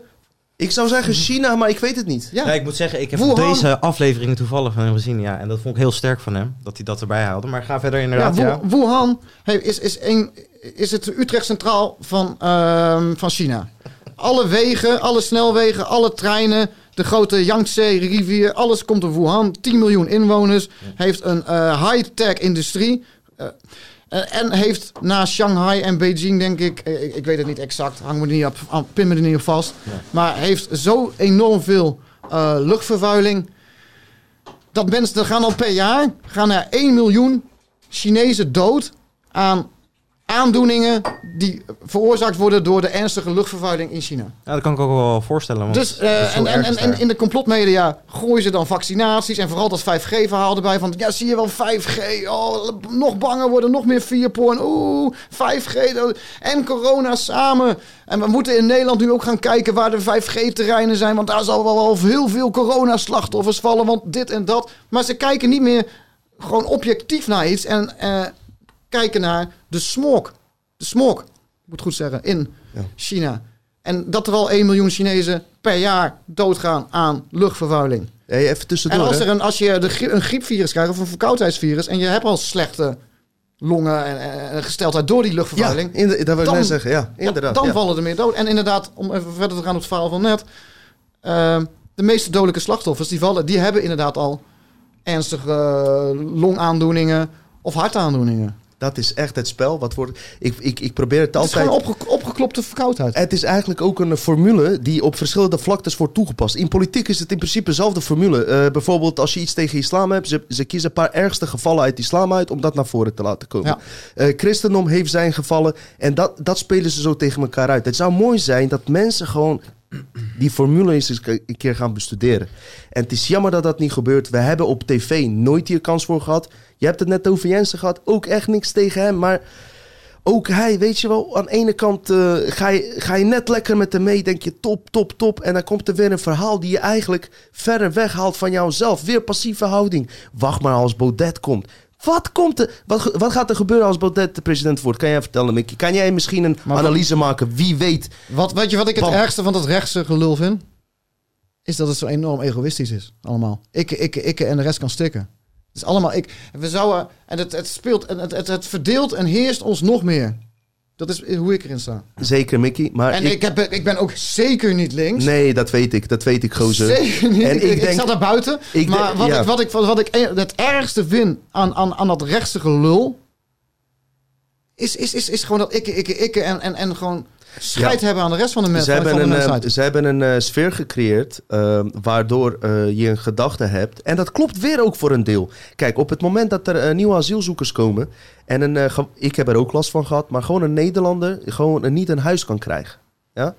Ik zou zeggen China, maar ik weet het niet. Ja, Ja, ik moet zeggen, ik heb Wuhan- deze aflevering toevallig van hem gezien. Ja, en dat vond ik heel sterk van hem, dat hij dat erbij haalde. Maar ga verder ja, inderdaad. Wu- Ja, Wuhan is, is, een, is het Utrecht Centraal van, ehm, van China. Alle wegen, alle snelwegen, alle treinen, de grote Yangtze-rivier, alles komt door Wuhan. 10 miljoen inwoners, heeft een eh, high-tech industrie. eh, en heeft na Shanghai en Beijing, denk ik, eh, ik, ik weet het niet exact, hang me er niet op, aan- pin me er niet op vast. Maar heeft zo enorm veel eh, luchtvervuiling. Dat mensen, er gaan al per jaar, gaan er 1 miljoen Chinezen dood aan aandoeningen die veroorzaakt worden door de ernstige luchtvervuiling in China. Ja, dat kan ik ook wel voorstellen. Want Dus, eh, en, en, en, in de complotmedia gooien ze dan vaccinaties en vooral dat 5G-verhaal erbij van, ja, zie je wel 5G, oh, nog banger worden, nog meer vierporn, oeh, 5G dat- en corona samen. En we moeten in Nederland nu ook gaan kijken waar de 5G-terreinen zijn, want daar zal wel al heel veel corona-slachtoffers vallen, want dit en dat. Maar ze kijken niet meer gewoon objectief naar iets en eh, kijken naar de smog. De smog, ik moet goed zeggen, in Ja. China. En dat er al 1 miljoen Chinezen per jaar doodgaan aan luchtvervuiling. Hey, even tussendoor. En als, er een, als je de, een griepvirus krijgt of een verkoudheidsvirus... en je hebt al slechte longen en, gesteldheid door die ja, luchtvervuiling... in dat wil ik net zeggen. Ja, ja, inderdaad. dan ja. vallen er meer dood. En inderdaad, om even verder te gaan op het verhaal van net... ehm, de meeste dodelijke slachtoffers die vallen... die hebben inderdaad al ernstige eh, longaandoeningen of hartaandoeningen. Dat is echt het spel. Wat wordt, ik, ik, ik probeer het Het is altijd... gewoon opge- opgeklopte verkoudheid. Het is eigenlijk ook een formule die op verschillende vlaktes wordt toegepast. In politiek is het in principe dezelfde formule. Eh, bijvoorbeeld als je iets tegen islam hebt, ze, ze kiezen een paar ergste gevallen uit islam uit om dat naar voren te laten komen. Ja. Eh, christendom heeft zijn gevallen en dat, dat spelen ze zo tegen elkaar uit. Het zou mooi zijn dat mensen gewoon die formule eens eens een keer gaan bestuderen. En het is jammer dat dat niet gebeurt. We hebben op tv nooit hier kans voor gehad. Je hebt het net over Jensen gehad, ook echt niks tegen hem, maar ook hij, weet je wel, aan de ene kant eh, ga, je, ga je net lekker met hem mee, denk je top, top, top. En dan komt er weer een verhaal die je eigenlijk verder weghaalt van jouzelf. Weer passieve houding. Wacht maar als Baudet komt. Wat komt er? Wat, wat gaat er gebeuren als Baudet de president wordt? Kan jij vertellen, Mickey? Kan jij misschien een Maar wat- analyse maken? Wie weet. Wat, weet je wat ik het ergste van dat rechtse gelul vind? Is dat het zo enorm egoïstisch is. Allemaal. Ik, ik, ik en de rest kan stikken. Het is allemaal ik. We zouden, en het, het speelt, en het, het, het verdeelt en heerst ons nog meer. Dat is hoe ik erin sta. Zeker, Mickey. Maar En ik, heb, ik ben ook zeker niet links. Nee, dat weet ik. Dat weet ik, gozer. Zeker niet. En ik, ik ik, denk- sta daar buiten. ik maar denk- wat, ja. ik, wat, ik, wat ik het ergste vind aan, aan, aan dat rechtse gelul... Is, is, is, is gewoon dat ikke, ikke, ikke en, en, en gewoon scheid Ja. hebben aan de rest van de mensen. Ze hebben, van de een, eh, mensheid. ze hebben een eh, sfeer gecreëerd eh, waardoor eh, je een gedachte hebt. En dat klopt weer ook voor een deel. Kijk, op het moment dat er eh, nieuwe asielzoekers komen. En een, eh, ik heb er ook last van gehad. Maar gewoon een Nederlander gewoon een- niet een huis kan krijgen. Ja?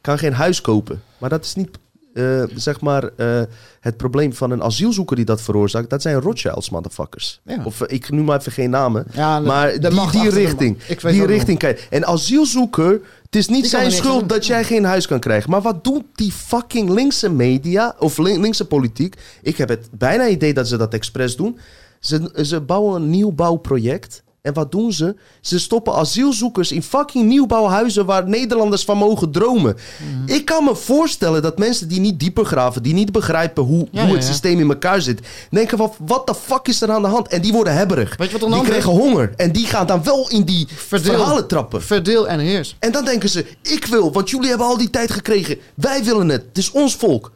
Kan geen huis kopen. Maar dat is niet eh, zeg maar eh, het probleem van een asielzoeker die dat veroorzaakt. Dat zijn Rothschilds motherfuckers. Ja. Of eh, ik noem maar even geen namen. Ja, Maar de die, die richting. macht. Ik weet Die richting kijk. En asielzoeker, het is niet Die zijn schuld doen. dat jij geen huis kan krijgen. Maar wat doet die fucking linkse media of lin- linkse politiek? Ik heb het bijna idee dat ze dat expres doen. Ze, ze bouwen een nieuwbouwproject. En wat doen ze? Ze stoppen asielzoekers in fucking nieuwbouwhuizen waar Nederlanders van mogen dromen. Mhm. Ik kan me voorstellen dat mensen die niet dieper graven, die niet begrijpen hoe, Ja, hoe het ja. systeem in elkaar zit, denken van wat de fuck is er aan de hand? En die worden hebberig. Weet je wat er aan die krijgen honger. En die gaan dan wel in die Verdeel. verhalen trappen. Verdeel en heers. En dan denken ze, ik wil, want jullie hebben al die tijd gekregen. Wij willen het. Het is ons volk.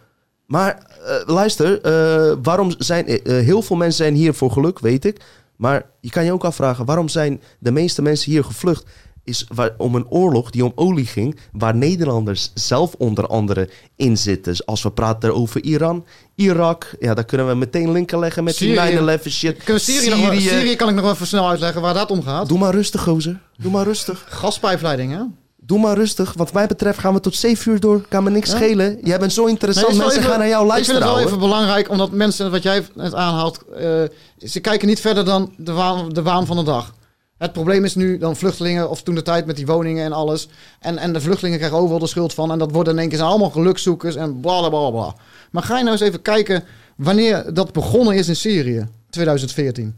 Maar eh, luister, eh, waarom zijn eh, heel veel mensen zijn hier voor geluk, weet ik. Maar je kan je ook afvragen, waarom zijn de meeste mensen hier gevlucht? Is waar, om een oorlog die om olie ging, waar Nederlanders zelf onder andere in zitten. Dus als we praten over Iran, Irak, ja, dan kunnen we meteen linken leggen met Syrië. die 9-11 shit. Kunnen Syrië, nog Syrië kan ik nog even snel uitleggen waar dat om gaat. Doe maar rustig, gozer. Doe maar rustig. Gaspijpleiding, hè? Doe maar rustig. Wat mij betreft gaan we tot 7 uur door. Kan me niks Ja? schelen. Jij bent zo interessant. Nee, Mensen even- gaan naar jou Ik vind luisteren. het wel even belangrijk, omdat mensen, wat jij net aanhaalt, eh, ze kijken niet verder dan de waan, de waan van de dag. Het probleem is nu dan vluchtelingen, of toen de tijd met die woningen en alles. En, en de vluchtelingen krijgen overal de schuld van. En dat worden in één keer zijn allemaal gelukzoekers en bla bla bla bla. Maar ga je nou eens even kijken wanneer dat begonnen is in Syrië, 2014.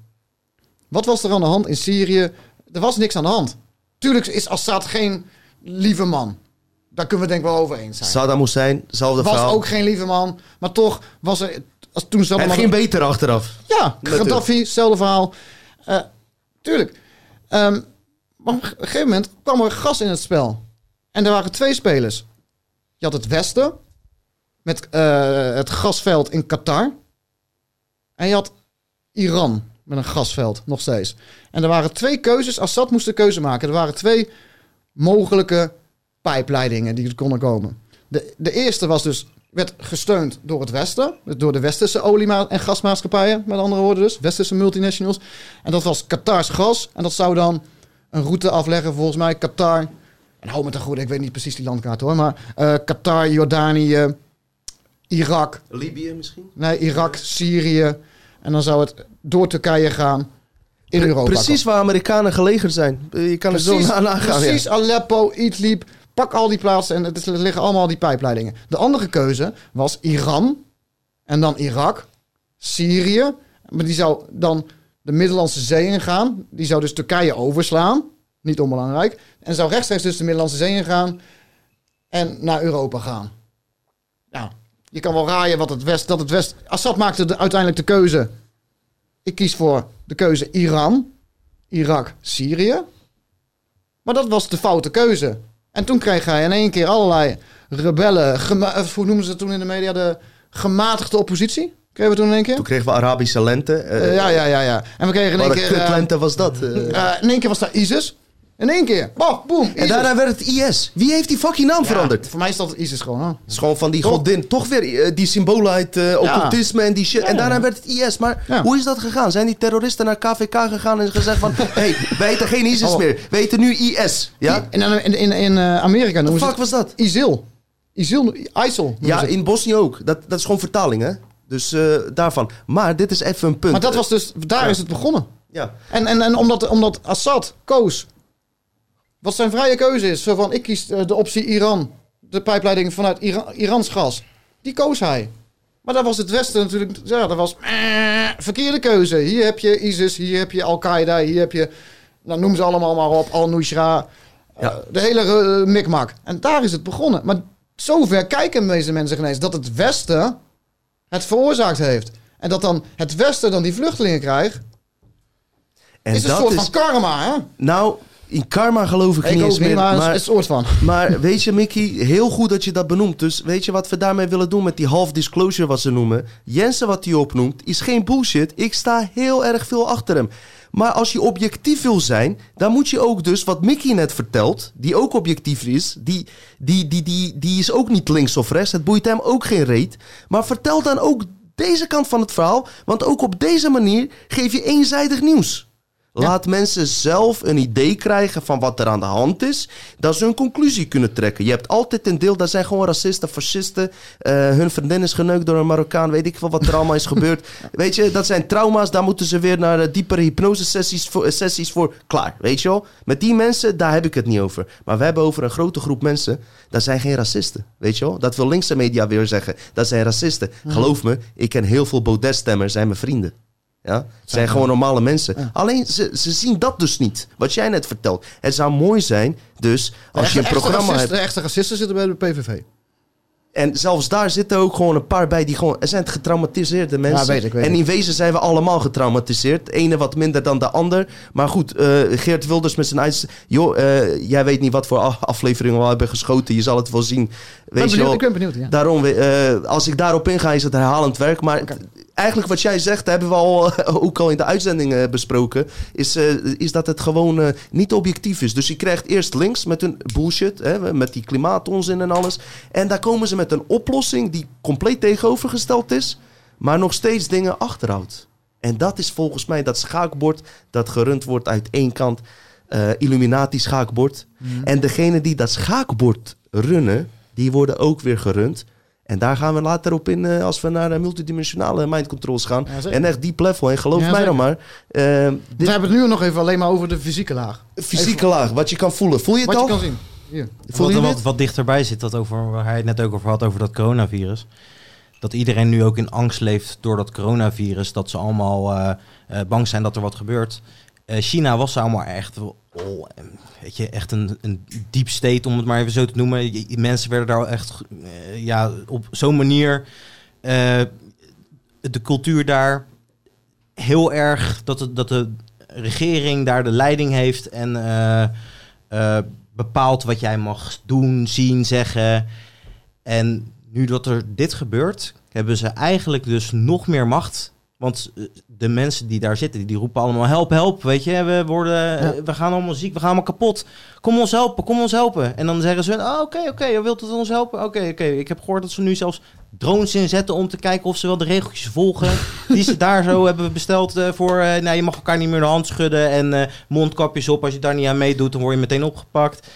Wat was er aan de hand in Syrië? Er was niks aan de hand. Tuurlijk is Assad geen lieve man. Daar kunnen we denk ik wel over eens zijn. Saddam Hussein, zelfde was verhaal. ook geen lieve man. Maar toch was er... Als toen Het ging beter achteraf. Ja. Gaddafi, hetzelfde verhaal. Eh, tuurlijk. Ehm, maar op een gegeven moment kwam er gas in het spel. En er waren twee spelers. Je had het Westen, met eh, het gasveld in Qatar. En je had Iran, met een gasveld, nog steeds. En er waren twee keuzes. Assad moest een keuze maken. Er waren twee mogelijke pijpleidingen die er konden komen. De, de eerste was dus, werd gesteund door het Westen. Door de westerse olie- en gasmaatschappijen, met andere woorden dus. Westerse multinationals. En dat was Qatars gas. En dat zou dan een route afleggen, volgens mij. Qatar. En hou me te goed, ik weet niet precies die landkaart hoor. Maar eh, Qatar, Jordanië, Irak. Libië misschien? Nee, Irak, Syrië. En dan zou het door Turkije gaan in Pre- Europa. Precies waar Amerikanen gelegerd zijn. Eh, Je kan er zo na nagaan. Precies, ja. Aleppo, Idlib. Pak al die plaatsen en het is- er liggen allemaal die pijpleidingen. De andere keuze was Iran. En dan Irak. Syrië. Maar die zou dan de Middellandse Zee ingaan. Die zou dus Turkije overslaan. Niet onbelangrijk. En zou rechtstreeks dus de Middellandse Zee ingaan. En naar Europa gaan. Nou, je kan wel raaien wat het West... Dat het West Assad maakte de, uiteindelijk de keuze. Ik kies voor de keuze Iran. Irak, Syrië. Maar dat was de foute keuze. En toen kreeg hij in één keer allerlei rebellen. eh, hoe noemen ze het toen in de media? De gematigde oppositie. Kregen we toen in één keer? Toen kregen we Arabische lente. eh, Eh, ja, ja, ja, ja. En we kregen in één Wat een keer... kutlente was dat. in één keer was daar ISIS. In één keer. Boom. en daarna werd het IS. Wie heeft die fucking naam Ja, veranderd? Voor mij is dat ISIS gewoon. Hè? Het is gewoon van die godin. Toch weer eh, die symbolen uit eh, occultisme en die shit. En Ja. daarna werd het IS. Maar Ja. hoe is dat gegaan? Zijn die terroristen naar KVK gegaan en gezegd van... Hé, hey, wij heten geen ISIS Oh. meer. We heten nu IS. Ja? En dan in, in, in eh, Amerika noemen ze fuck was dat? ISIL. ISIL, ISIL. noemen Ja, ze het. in Bosnië ook. Dat, dat is gewoon vertaling, hè? Dus eh, daarvan. Maar dit is even een punt. Maar dat was dus... Daar Ja. is het begonnen. Ja. En, en, en omdat, omdat Assad koos, wat zijn vrije keuze is, zo van ik kies eh, de optie Iran, de pijpleiding vanuit Ira- Irans gas, die koos hij. Maar daar was het Westen natuurlijk, ja, dat was eh, verkeerde keuze. Hier heb je ISIS, hier heb je Al-Qaeda, hier heb je, nou noem ze allemaal maar op, Al-Nusra, eh, de hele eh, mikmak. En daar is het begonnen. Maar zover kijken deze mensen geen eens, dat het Westen het veroorzaakt heeft. En dat dan het Westen dan die vluchtelingen krijgt, En is een dat soort is... van karma, hè? Nou, in karma geloof ik, Ik niet ook eens meer. maar, maar- een soort van. Maar weet je, Mickey, heel goed dat je dat benoemt. Dus weet je wat we daarmee willen doen met die half disclosure wat ze noemen? Jensen wat hij opnoemt is geen bullshit. Ik sta heel erg veel achter hem. Maar als je objectief wil zijn, dan moet je ook dus wat Mickey net vertelt, die ook objectief is, die, die, die, die, die is ook niet links of rechts. Het boeit hem ook geen reet. Maar vertel dan ook deze kant van het verhaal, want ook op deze manier geef je eenzijdig nieuws. Laat mensen zelf een idee krijgen van wat er aan de hand is. Dat ze hun conclusie kunnen trekken. Je hebt altijd een deel, dat zijn gewoon racisten, fascisten. eh, hun vriendin is geneukt door een Marokkaan. Weet ik veel wat er allemaal is gebeurd. Weet je, dat zijn trauma's. Daar moeten ze weer naar eh, diepere hypnosesessies voor, eh, sessies voor. Klaar, weet je wel. Met die mensen, daar heb ik het niet over. Maar we hebben over een grote groep mensen. Dat zijn geen racisten, weet je wel. Dat wil linkse media weer zeggen. Dat zijn racisten. Geloof me, ik ken heel veel Baudet-stemmers. Zijn mijn vrienden. Ja? Het zijn gewoon normale mensen. Alleen ze, ze zien dat dus niet. Wat jij net vertelt. Het zou mooi zijn, dus als je een Echte programma racisten, hebt. De echte racisten zitten bij de PVV. En zelfs daar zitten ook gewoon een paar bij die gewoon. Er zijn getraumatiseerde mensen. Ja, weet ik, weet en in wezen zijn we allemaal getraumatiseerd. De ene wat minder dan de ander. Maar goed, eh, Geert Wilders met zijn uit. Joh, eh, jij weet niet wat voor afleveringen we al hebben geschoten. Je zal het wel zien. Ik ben Weet je benieuwd, wel. ik ben benieuwd, ja. Daarom, eh, als ik daarop inga, is het herhalend werk. Maar. Eigenlijk wat jij zegt, hebben we al, ook al in de uitzending eh, besproken. Is, eh, is dat het gewoon eh, niet objectief is. Dus je krijgt eerst links met hun bullshit. Hè, met die klimaatonzin en alles. En daar komen ze met een oplossing die compleet tegenovergesteld is. Maar nog steeds dingen achterhoudt. En dat is volgens mij dat schaakbord dat gerund wordt uit één kant. eh, Illuminati schaakbord. En degene die dat schaakbord runnen, die worden ook weer gerund. En daar gaan we later op in eh, als we naar eh, multidimensionale mind controls gaan. Ja, en echt diep level. En geloof Ja, mij dan maar. eh, We hebben het nu nog even alleen maar over de fysieke laag. fysieke laag, wat je kan voelen. Voel je het Wat je al? kan zien. Hier. Voel Wat, je wat, wat dichterbij zit, dat over, waar hij het net ook over had, over dat coronavirus. Dat iedereen nu ook in angst leeft door dat coronavirus. Dat ze allemaal eh, eh, bang zijn dat er wat gebeurt. Eh, China was allemaal echt, oh, weet je, echt een, een deep state, om het maar even zo te noemen. Mensen werden daar echt eh, ja, op zo'n manier... eh, de cultuur daar heel erg dat, het, dat de regering daar de leiding heeft en bepaalt wat jij mag doen, zien, zeggen. En nu dat er dit gebeurt, hebben ze eigenlijk dus nog meer macht. Want eh, de mensen die daar zitten, die roepen allemaal help, help. Weet je, we, worden, eh, we gaan allemaal ziek, we gaan allemaal kapot. Kom ons helpen, kom ons helpen. En dan zeggen ze, oh, oké, oké, je wilt het ons helpen? Oké, oké. Ik heb gehoord dat ze nu zelfs drones inzetten om te kijken of ze wel de regeltjes volgen. die ze daar zo hebben besteld eh, voor, nou, je mag elkaar niet meer de hand schudden en mondkapjes op. Als je daar niet aan meedoet, dan word je meteen opgepakt.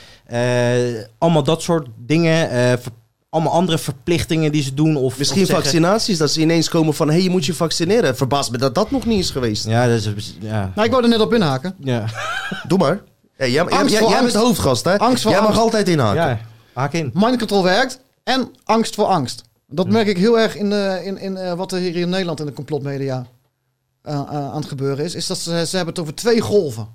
Allemaal dat soort dingen. ver- allemaal andere verplichtingen die ze doen. Of, Misschien of zeggen- vaccinaties, dat ze ineens komen van... hé, hey, je moet je vaccineren. Verbaast me dat dat nog niet is geweest. Ja, dat is... Ja. Nou, ik wou er net op inhaken. Ja. Doe maar. Hey, jij, jij, Angst jij, bent hoofdgast, hè? Angst voor jij mag altijd inhaken. ja, haak in. Mind control werkt en angst voor angst. Dat merk ik heel erg in, de, in, in eh, wat er hier in Nederland in de complotmedia eh, eh, aan het gebeuren is. Is dat ze, ze hebben het over twee golven.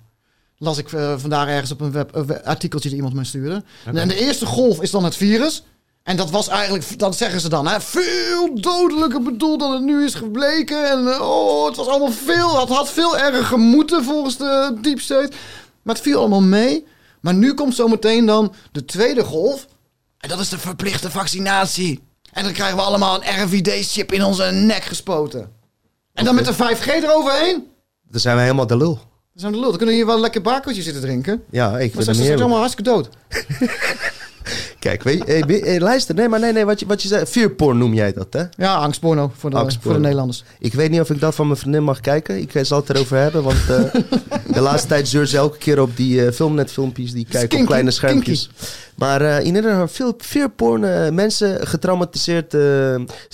Las ik eh, vandaag ergens op een web, een we- artikeltje die iemand me stuurde. En de eerste golf is dan het virus. En dat was eigenlijk, dat zeggen ze dan, hè, veel dodelijker bedoeld dan het nu is gebleken. En oh, het was allemaal veel, het had veel erger moeten volgens de Deep State. Maar het viel allemaal mee. Maar nu komt zometeen dan de tweede golf. En dat is de verplichte vaccinatie. En dan krijgen we allemaal een RFID-chip in onze nek gespoten. En dan met de 5G eroverheen. Dan zijn we helemaal de lul. Dan zijn we de lul. Dan kunnen we hier wel een lekker bakertje zitten drinken. Ja, ik vind het is het heerlijk. allemaal hartstikke dood. Kijk, weet je, hey, luister. Nee, maar nee, nee, wat je, wat je zei. Fearporn noem jij dat, hè? Ja, angstporno voor de, Angstporno. voor de Nederlanders. Ik weet niet of ik dat van mijn vriendin mag kijken. Ik eh, zal het erover hebben, want eh, de laatste tijd zeurt ze elke keer op die eh, filmnetfilmpjes die kijken op kleine schermpjes. Maar in ieder geval, veel fearporn, eh, mensen getraumatiseerd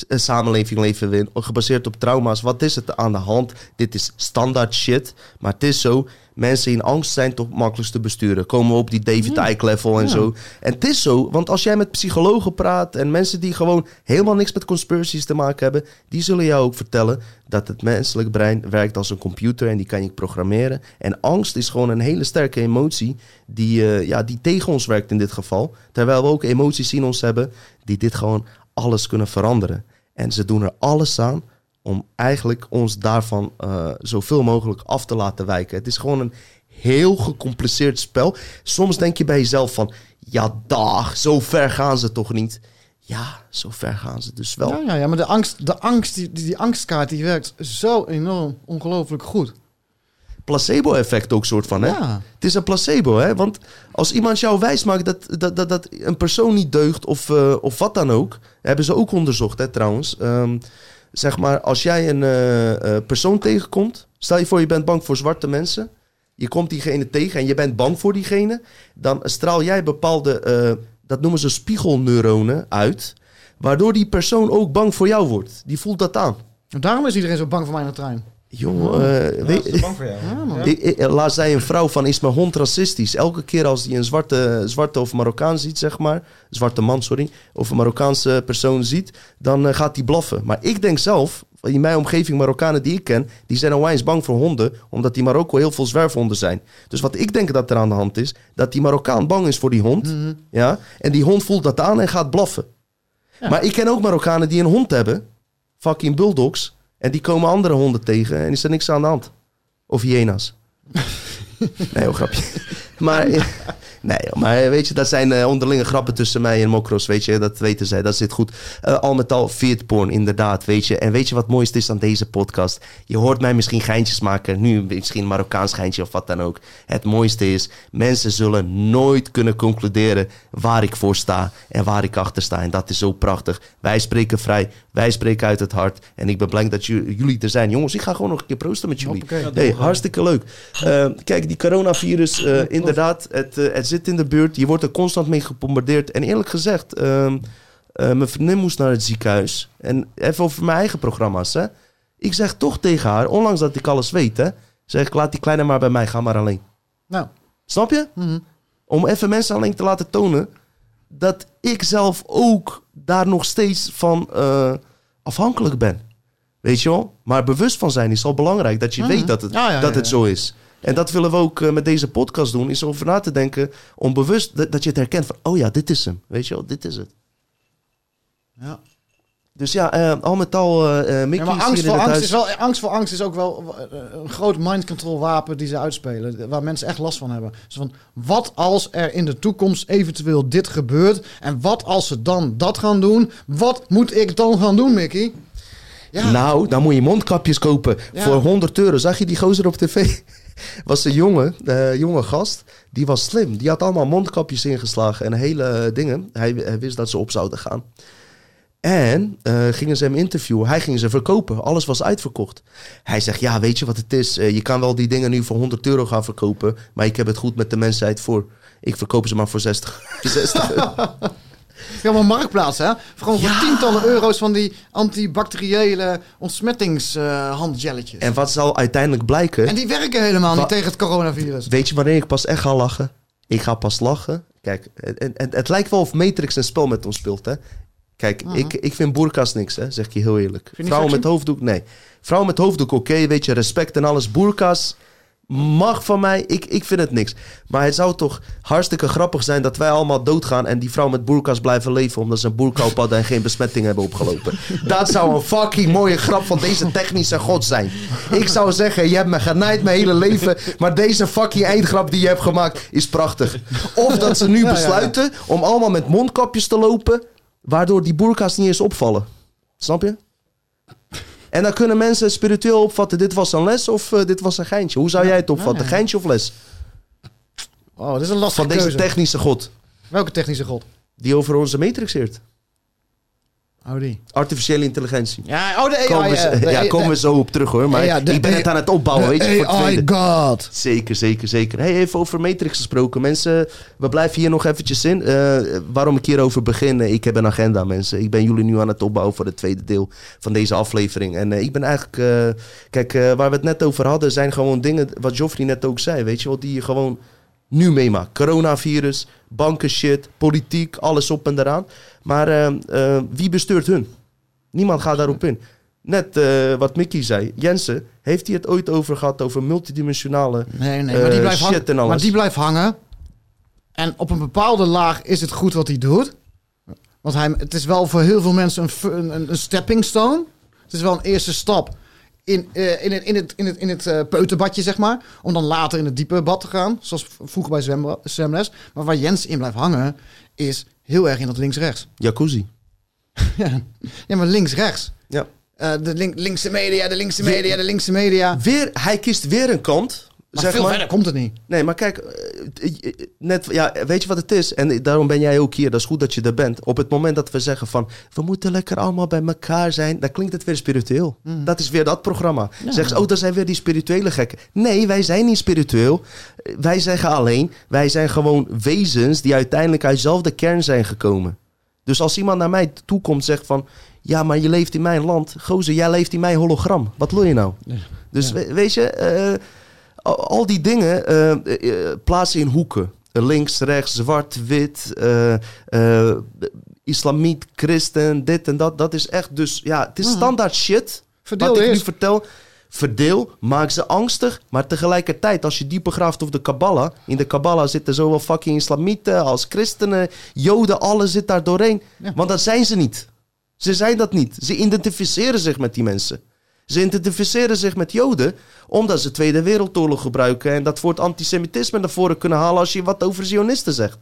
samenleving leven we in, gebaseerd op trauma's. Wat is het aan de hand? Dit is standaard shit, maar het is zo. Mensen in angst zijn toch makkelijkst te besturen. Komen we op die David Icke level en zo. En het is zo, want als jij met psychologen praat en mensen die gewoon helemaal niks met conspiracies te maken hebben, die zullen jou ook vertellen dat het menselijk brein werkt als een computer en die kan je programmeren. En angst is gewoon een hele sterke emotie die, eh, ja, die tegen ons werkt in dit geval. Terwijl we ook emoties in ons hebben die dit gewoon alles kunnen veranderen. En ze doen er alles aan om eigenlijk ons daarvan eh, zoveel mogelijk af te laten wijken. Het is gewoon een heel gecompliceerd spel. Soms denk je bij jezelf van, ja dag, zo ver gaan ze toch niet? Ja, zo ver gaan ze dus wel. Ja, ja, ja, maar de angst, de angst die, die, angstkaart die werkt zo enorm ongelooflijk goed. placebo-effect ook soort van, hè? Ja. Het is een placebo, hè? Want als iemand jou wijs maakt dat, dat, dat, dat een persoon niet deugt of, eh, of wat dan ook... hebben ze ook onderzocht, hè, trouwens. Ehm, zeg maar, als jij een eh, eh, persoon tegenkomt... stel je voor je bent bang voor zwarte mensen... je komt diegene tegen en je bent bang voor diegene... dan straal jij bepaalde, eh, dat noemen ze spiegelneuronen uit... waardoor die persoon ook bang voor jou wordt. Die voelt dat aan. En daarom is iedereen zo bang voor mij in de trein. Jongen, eh, weet- bang voor jou. Ja, man. ik, ik, laatst zei een vrouw van, is mijn hond racistisch? Elke keer als hij een zwarte, zwarte of Marokkaan ziet, zeg maar... Zwarte man, sorry. Of een Marokkaanse persoon ziet, dan eh, gaat hij blaffen. Maar ik denk zelf, in mijn omgeving Marokkanen die ik ken... die zijn onwijs bang voor honden... omdat die Marokko heel veel zwerfhonden zijn. Dus wat ik denk dat er aan de hand is... dat die Marokkaan bang is voor die hond. ja, en die hond voelt dat aan en gaat blaffen. Maar ik ken ook Marokkanen die een hond hebben. Fucking bulldogs. En die komen andere honden tegen en is er niks aan de hand. Of hyena's. nee, heel grapje. Maar, nee, maar weet je, dat zijn eh, onderlinge grappen tussen mij en Mokros, weet je. Dat weten zij, dat zit goed. Eh, al met al, porn, inderdaad, weet je. En weet je wat mooist is aan deze podcast? Je hoort mij misschien geintjes maken. Nu misschien een Marokkaans geintje of wat dan ook. Het mooiste is, mensen zullen nooit kunnen concluderen waar ik voor sta en waar ik achter sta. En dat is zo prachtig. Wij spreken vrij, wij spreken uit het hart. En ik ben blij dat ju- jullie er zijn. Jongens, ik ga gewoon nog een keer proosten met jullie. Hoppakee. Hey, hartstikke leuk. Eh, kijk, die coronavirus, eh, inderdaad, het, eh, het zit in de buurt. Je wordt er constant mee gebombardeerd. En eerlijk gezegd, ehm, eh, mijn vriendin moest naar het ziekenhuis. En even over mijn eigen programma's, hè. Ik zeg toch tegen haar, ondanks dat ik alles weet, hè. Zeg ik, laat die kleine maar bij mij, ga maar alleen. Nou, Snap je? mhm. Om even mensen alleen te laten tonen dat ik zelf ook daar nog steeds van eh, afhankelijk ben. Weet je wel? Maar bewust van zijn is al belangrijk. Dat je Mhm. weet dat het, Ja, ja, dat ja, het ja. zo is. En dat willen we ook eh, met deze podcast doen. Is over na te denken. Om bewust dat, dat je het herkent van... Oh ja, dit is hem. Weet je wel? Dit is het. ja. Dus ja, eh, al met al... eh Mickey Ja, maar is angst voor angst, is wel, angst voor angst is ook wel een groot mind control wapen die ze uitspelen. Waar mensen echt last van hebben. Zo van, wat als er in de toekomst eventueel dit gebeurt? En wat als ze dan dat gaan doen? Wat moet ik dan gaan doen, Mickey? Ja. Nou, dan moet je mondkapjes kopen Ja. voor 100 euro. Zag je die gozer op tv? Was een jongen, eh, jonge gast. Die was slim. Die had allemaal mondkapjes ingeslagen en hele eh, dingen. Hij, hij wist dat ze op zouden gaan. En eh, gingen ze hem interviewen. Hij ging ze verkopen. Alles was uitverkocht. Hij zegt, ja, weet je wat het is? Je kan wel die dingen nu voor 100 euro gaan verkopen. Maar ik heb het goed met de mensheid voor. Ik verkoop ze maar voor 60. 60 euro. Helemaal marktplaats, hè? Gewoon voor tientallen euro's van die antibacteriële ontsmettingshandjelletjes. en wat zal uiteindelijk blijken... en die werken helemaal Wa- niet tegen het coronavirus. Weet je wanneer ik pas echt ga lachen? Ik ga pas lachen. Kijk, het, het, het lijkt wel of Matrix een spel met ons speelt, hè? Kijk, ik, ik vind boerka's niks, hè? Zeg ik je heel eerlijk. Vrouwen met hoofddoek, nee. Vrouwen met hoofddoek, oké, weet je, respect en alles. Boerka's mag van mij, ik, ik vind het niks. Maar het zou toch hartstikke grappig zijn dat wij allemaal doodgaan... en die vrouw met boerka's blijven leven... omdat ze een boerka op hadden en geen besmetting hebben opgelopen. Dat zou een fucking mooie grap van deze technische god zijn. Ik zou zeggen, je hebt me genaaid mijn hele leven... maar deze fucking eindgrap die je hebt gemaakt is prachtig. Of dat ze nu besluiten om allemaal met mondkapjes te lopen... waardoor die boerka's niet eens opvallen. Snap je? En dan kunnen mensen spiritueel opvatten... dit was een les of eh, dit was een geintje. Hoe zou jij het opvatten? Geintje of les? Oh, dit is een lastige Van deze keuze. technische god... Welke technische god? die over onze matrix heert. Die. Artificiële intelligentie. Ja, oh, de AI. Komen we, eh, de ja, komen we zo op terug hoor. Maar Ja, de ik ben het aan het opbouwen, weet je, voor het AI god. Zeker, zeker, zeker. Hey, even over Matrix gesproken. Mensen, we blijven hier nog eventjes in. Eh, waarom ik hierover begin, eh, ik heb een agenda, mensen. Ik ben jullie nu aan het opbouwen voor het tweede deel van deze aflevering. En eh, ik ben eigenlijk... eh, kijk, waar we het net over hadden, zijn gewoon dingen... Wat Joffrey net ook zei, weet je wel, die je gewoon nu meemaakt. Coronavirus, banken shit, politiek, alles op en eraan. Maar eh, eh, wie bestuurt hun? Niemand gaat daarop in. Net eh, wat Mickey zei. Jensen, heeft hij het ooit over gehad over multidimensionale Nee, nee, maar die eh, blijft hangen. shit en alles? Maar die blijft hangen. En op een bepaalde laag is het goed wat hij doet. Want hij, het is wel voor heel veel mensen een, een, een- stepping stone. Het is wel een eerste stap in, in het, in het, in het, in het peuterbadje, zeg maar. Om dan later in het diepe bad te gaan. Zoals vroeger bij zwemles. Maar waar Jens in blijft hangen, is heel erg in dat links-rechts. Jacuzzi. ja. ja, maar links-rechts. Ja. Eh, de link, linkse media, de linkse media, de linkse media. Weer, hij kiest weer een kant. Maar zeg veel maar. verder komt het niet. Nee, maar kijk, eh, net, ja, weet je wat het is? En daarom ben jij ook hier. Dat is goed dat je er bent. Op het moment dat we zeggen van, we moeten lekker allemaal bij elkaar zijn, dan klinkt het weer spiritueel. Dat is weer dat programma. Zeg ze, oh, dat zijn weer die spirituele gekken. Nee, wij zijn niet spiritueel. Wij zeggen alleen, wij zijn gewoon wezens die uiteindelijk uit dezelfde kern zijn gekomen. Dus als iemand naar mij toe komt zegt van... Ja, maar je leeft in mijn land. Gozer, jij leeft in mijn hologram. Wat wil je nou? Dus we- weet je, eh, al, die dingen eh, eh, plaatsen in hoeken. Links, rechts, zwart, wit, eh, eh, islamiet, christen, dit en dat. Dat is echt dus, ja, het is standaard shit. Verdeel wat ik nu vertel. Verdeel, maak ze angstig. Maar tegelijkertijd, als je dieper graaft over de Kabbala... In de Kabbala zitten zowel fucking islamieten als christenen, joden, alles zit daar doorheen. Ja. Want dat zijn ze niet. Ze zijn dat niet. Ze identificeren zich met die mensen. Ze identificeren zich met Joden omdat ze Tweede Wereldoorlog gebruiken en dat voor het antisemitisme naar voren kunnen halen als je wat over Zionisten zegt.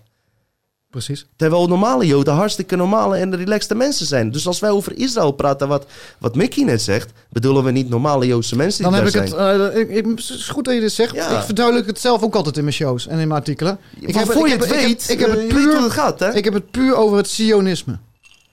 Precies. Terwijl normale Joden hartstikke normale en relaxte mensen zijn. Dus als wij over Israël praten, wat, wat Mickey net zegt, bedoelen we niet normale Joodse mensen die Dan heb ik zijn. het. eh, ik, ik- het is goed dat je dit zegt. Ja. Ik verduidelijk het zelf ook altijd in mijn shows en in mijn artikelen. Ik Want voor je het weet, ik heb eh, het puur, gaat, hè? ik heb het puur over het Sionisme.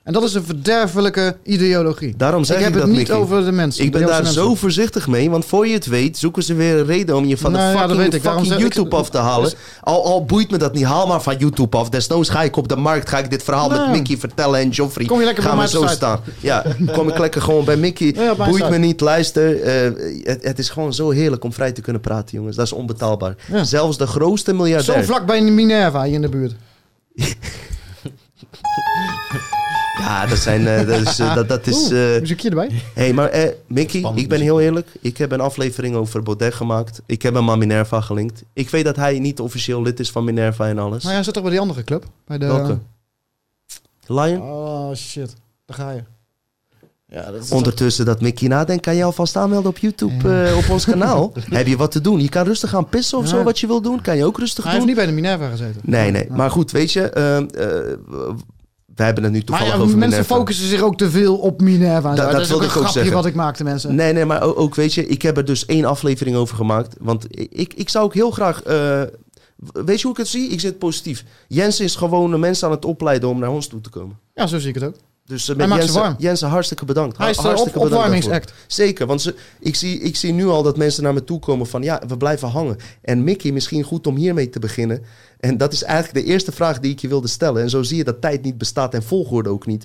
En dat is een verderfelijke ideologie. Daarom zeg ik heb ik het dat, niet Mickey. over de mensen. Ik ben daar zo voorzichtig mee, want voor je het weet zoeken ze weer een reden om je van Nou de ja, dat fucking. Daarom ik- YouTube af te halen. Dus- Al, al boeit me dat niet, haal maar van YouTube af. Desnoods ga ik op de markt, ga ik dit verhaal met Nee. Mickey vertellen en Joffrey. Kom je lekker gaan bij zo site. staan. Ja, kom ik lekker gewoon bij Mickey. Ja, bij boeit me niet, luister. eh, het, het is gewoon zo heerlijk om vrij te kunnen praten, jongens. Dat is onbetaalbaar. Zelfs de grootste Zo miljardair. vlak bij Minerva hier in de buurt. Ja, dat, zijn, eh, dat is... eh, dat, dat is Oeh, eh, muziekje erbij. hey, maar eh, Mickey, Spannend ik ben heel eerlijk. Ik heb een aflevering over Baudet gemaakt. Ik heb hem aan Minerva gelinkt. Ik weet dat hij niet officieel lid is van Minerva en alles. Maar jij zit toch bij die andere club? Bij de... Welke? Lion? Oh shit, daar ga je. Ja, dat is Ondertussen dat Mickey nadenkt, kan je alvast aanmelden op YouTube, eh, op ons kanaal. Heb je wat te doen? Je kan rustig gaan pissen of Ja. zo, wat je wil doen. Kan je ook rustig Hij heeft doen. niet bij de Minerva gezeten. Nee, nee. Maar goed, weet je, ehm, eh, wij hebben het nu Maar toevallig ja, over mensen Minerva. focussen zich ook te veel op Minerva. Dat- dat is ook een grapje zeggen. wat ik maakte, mensen. Nee, nee, maar ook, weet je, ik heb er dus één aflevering over gemaakt. Want ik, ik zou ook heel graag. eh, weet je hoe ik het zie? Ik zit positief. Jens is gewoon de mensen aan het opleiden om naar ons toe te komen. Ja, zo zie ik het ook. Dus uh, Hij met maakt ze Jensen, warm. Jensen, hartstikke bedankt. Hij is de hartstikke op, opwarmingsact. Zeker, want ze, ik, zie, ik zie nu al dat mensen naar me toe komen van ja, we blijven hangen. En Mickey, misschien goed om hiermee te beginnen. En dat is eigenlijk de eerste vraag die ik je wilde stellen. En zo zie je dat tijd niet bestaat en volgorde ook niet.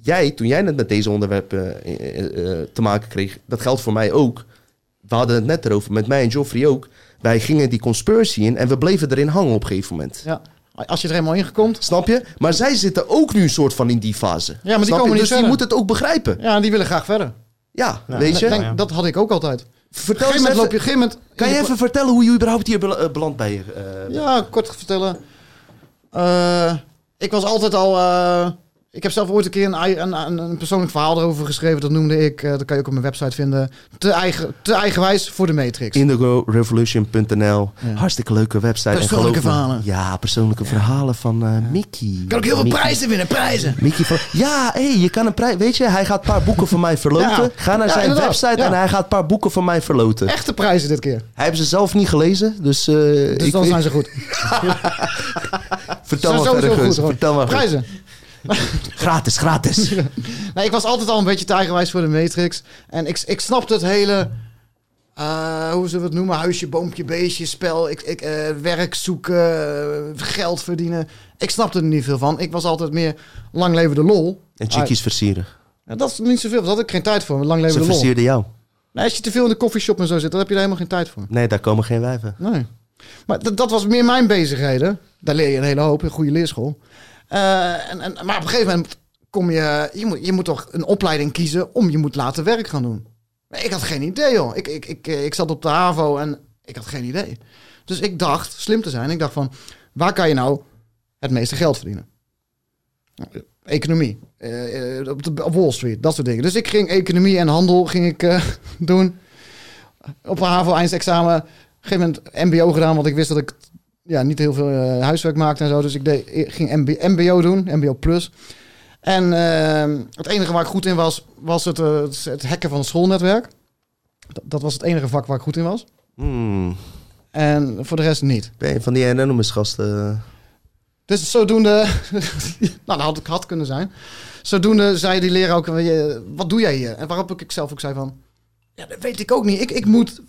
Jij, toen jij net met deze onderwerpen eh, eh, eh, te maken kreeg, dat geldt voor mij ook. We hadden het net erover, met mij en Joffrey ook. Wij gingen die conspiracy in en we bleven erin hangen op een gegeven moment. Ja. Als je er helemaal ingekomt. Snap je? Maar zij zitten ook nu een soort van in die fase. Ja, maar die komen je? niet Dus die moeten het ook begrijpen. Ja, die willen graag verder. Ja, Ja. weet je? Denk, Ja. Dat had ik ook altijd. Vertel eens even, loop je... gegeven moment- kan je even vertellen hoe je überhaupt hier bel- eh, beland bij je? eh, Ja, kort vertellen. Eh, ik was altijd al... ik heb zelf ooit een keer een, een, persoonlijk verhaal erover geschreven. Dat noemde ik, eh, dat kan je ook op mijn website vinden. Te, eigen, te eigenwijs voor de Matrix. IndigoRevolution.nl. Ja. Hartstikke leuke website. En Persoonlijke me- verhalen. Ja, persoonlijke verhalen van eh, Mickey. kan ook heel veel Mickey. prijzen winnen, prijzen. Mickey van, ja, hey, je kan een prijs. Weet je, hij gaat een paar boeken van mij verloten. Ja. Ga naar zijn inderdaad. website en hij gaat een paar boeken van mij verloten. Echte prijzen dit keer. Hij heeft ze zelf niet gelezen, dus, eh Dus ik dan zijn ze goed. vertel maar verder, goed. Vertel maar. Prijzen. Gratis, gratis. Nee, ik was altijd al een beetje te eigenwijs voor de Matrix. En ik, ik snapte het hele... eh, hoe we het noemen? Huisje, boompje, beestje, spel. Ik, ik, eh, werk zoeken, geld verdienen. Ik snapte er niet veel van. Ik was altijd meer lang leven de lol. En chickies versieren. Ja, dat is niet zoveel. Daar had ik geen tijd voor. Lang leven Ze de lol. versierden jou. Nee, als je te veel in de koffieshop en zo zit, dan heb je daar helemaal geen tijd voor. Nee, daar komen geen wijven. Nee. Maar dat, dat was meer mijn bezigheden. Daar leer je een hele hoop, een goede leerschool. Eh, en, maar op een gegeven moment kom je... Je moet, je moet toch een opleiding kiezen om je moet laten werk gaan doen. Ik had geen idee, joh. Ik, ik, ik, ik zat op de HAVO en ik had geen idee. Dus ik dacht, slim te zijn, ik dacht van... Waar kan je nou het meeste geld verdienen? Economie. Eh, eh, op, de, Wall Street, dat soort dingen. Dus ik ging economie en handel ging ik, doen. Op een HAVO eindexamen. Op een gegeven moment mbo gedaan, want ik wist dat ik ja, niet heel veel eh, huiswerk maakte en zo. Dus ik, deed, ik ging MB, mbo doen, mbo plus. En eh, het enige waar ik goed in was, was het, eh, het, hacken van het schoolnetwerk. Dat, dat was het enige vak waar ik goed in was. Hmm. En voor de rest niet. Ben je van die anonymous gasten? Dus zodoende... nou, dat had ik had kunnen zijn. Zodoende zei die leraar ook... eh, Wat doe jij hier? En waarop ik zelf ook zei van... Ja, dat weet ik ook niet. Ik, ik, moet,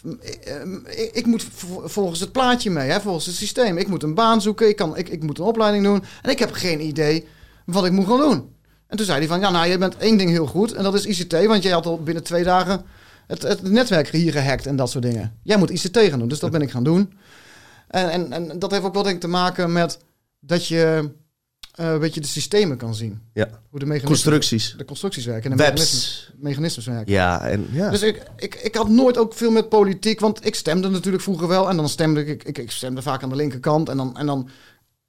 eh, ik, ik moet vo- volgens het plaatje mee, hè, volgens het systeem. Ik moet een baan zoeken, ik, kan, ik, ik moet een opleiding doen. En ik heb geen idee wat ik moet gaan doen. En toen zei hij van, ja, nou, je bent één ding heel goed. En dat is ICT, want jij had al binnen twee dagen het, het netwerk hier gehackt en dat soort dingen. Jij moet ICT gaan doen, dus dat ben ik gaan doen. En, en, en dat heeft ook wel denk ik te maken met dat je eh, een beetje de systemen kan zien. Ja. Hoe de mechanismen, Constructies. de constructies werken en de mechanismen, mechanismes werken. Ja, en ja. Dus ik, ik, ik had nooit ook veel met politiek, want ik stemde natuurlijk vroeger wel. En dan stemde ik, ik, ik stemde vaak aan de linkerkant. En dan, en dan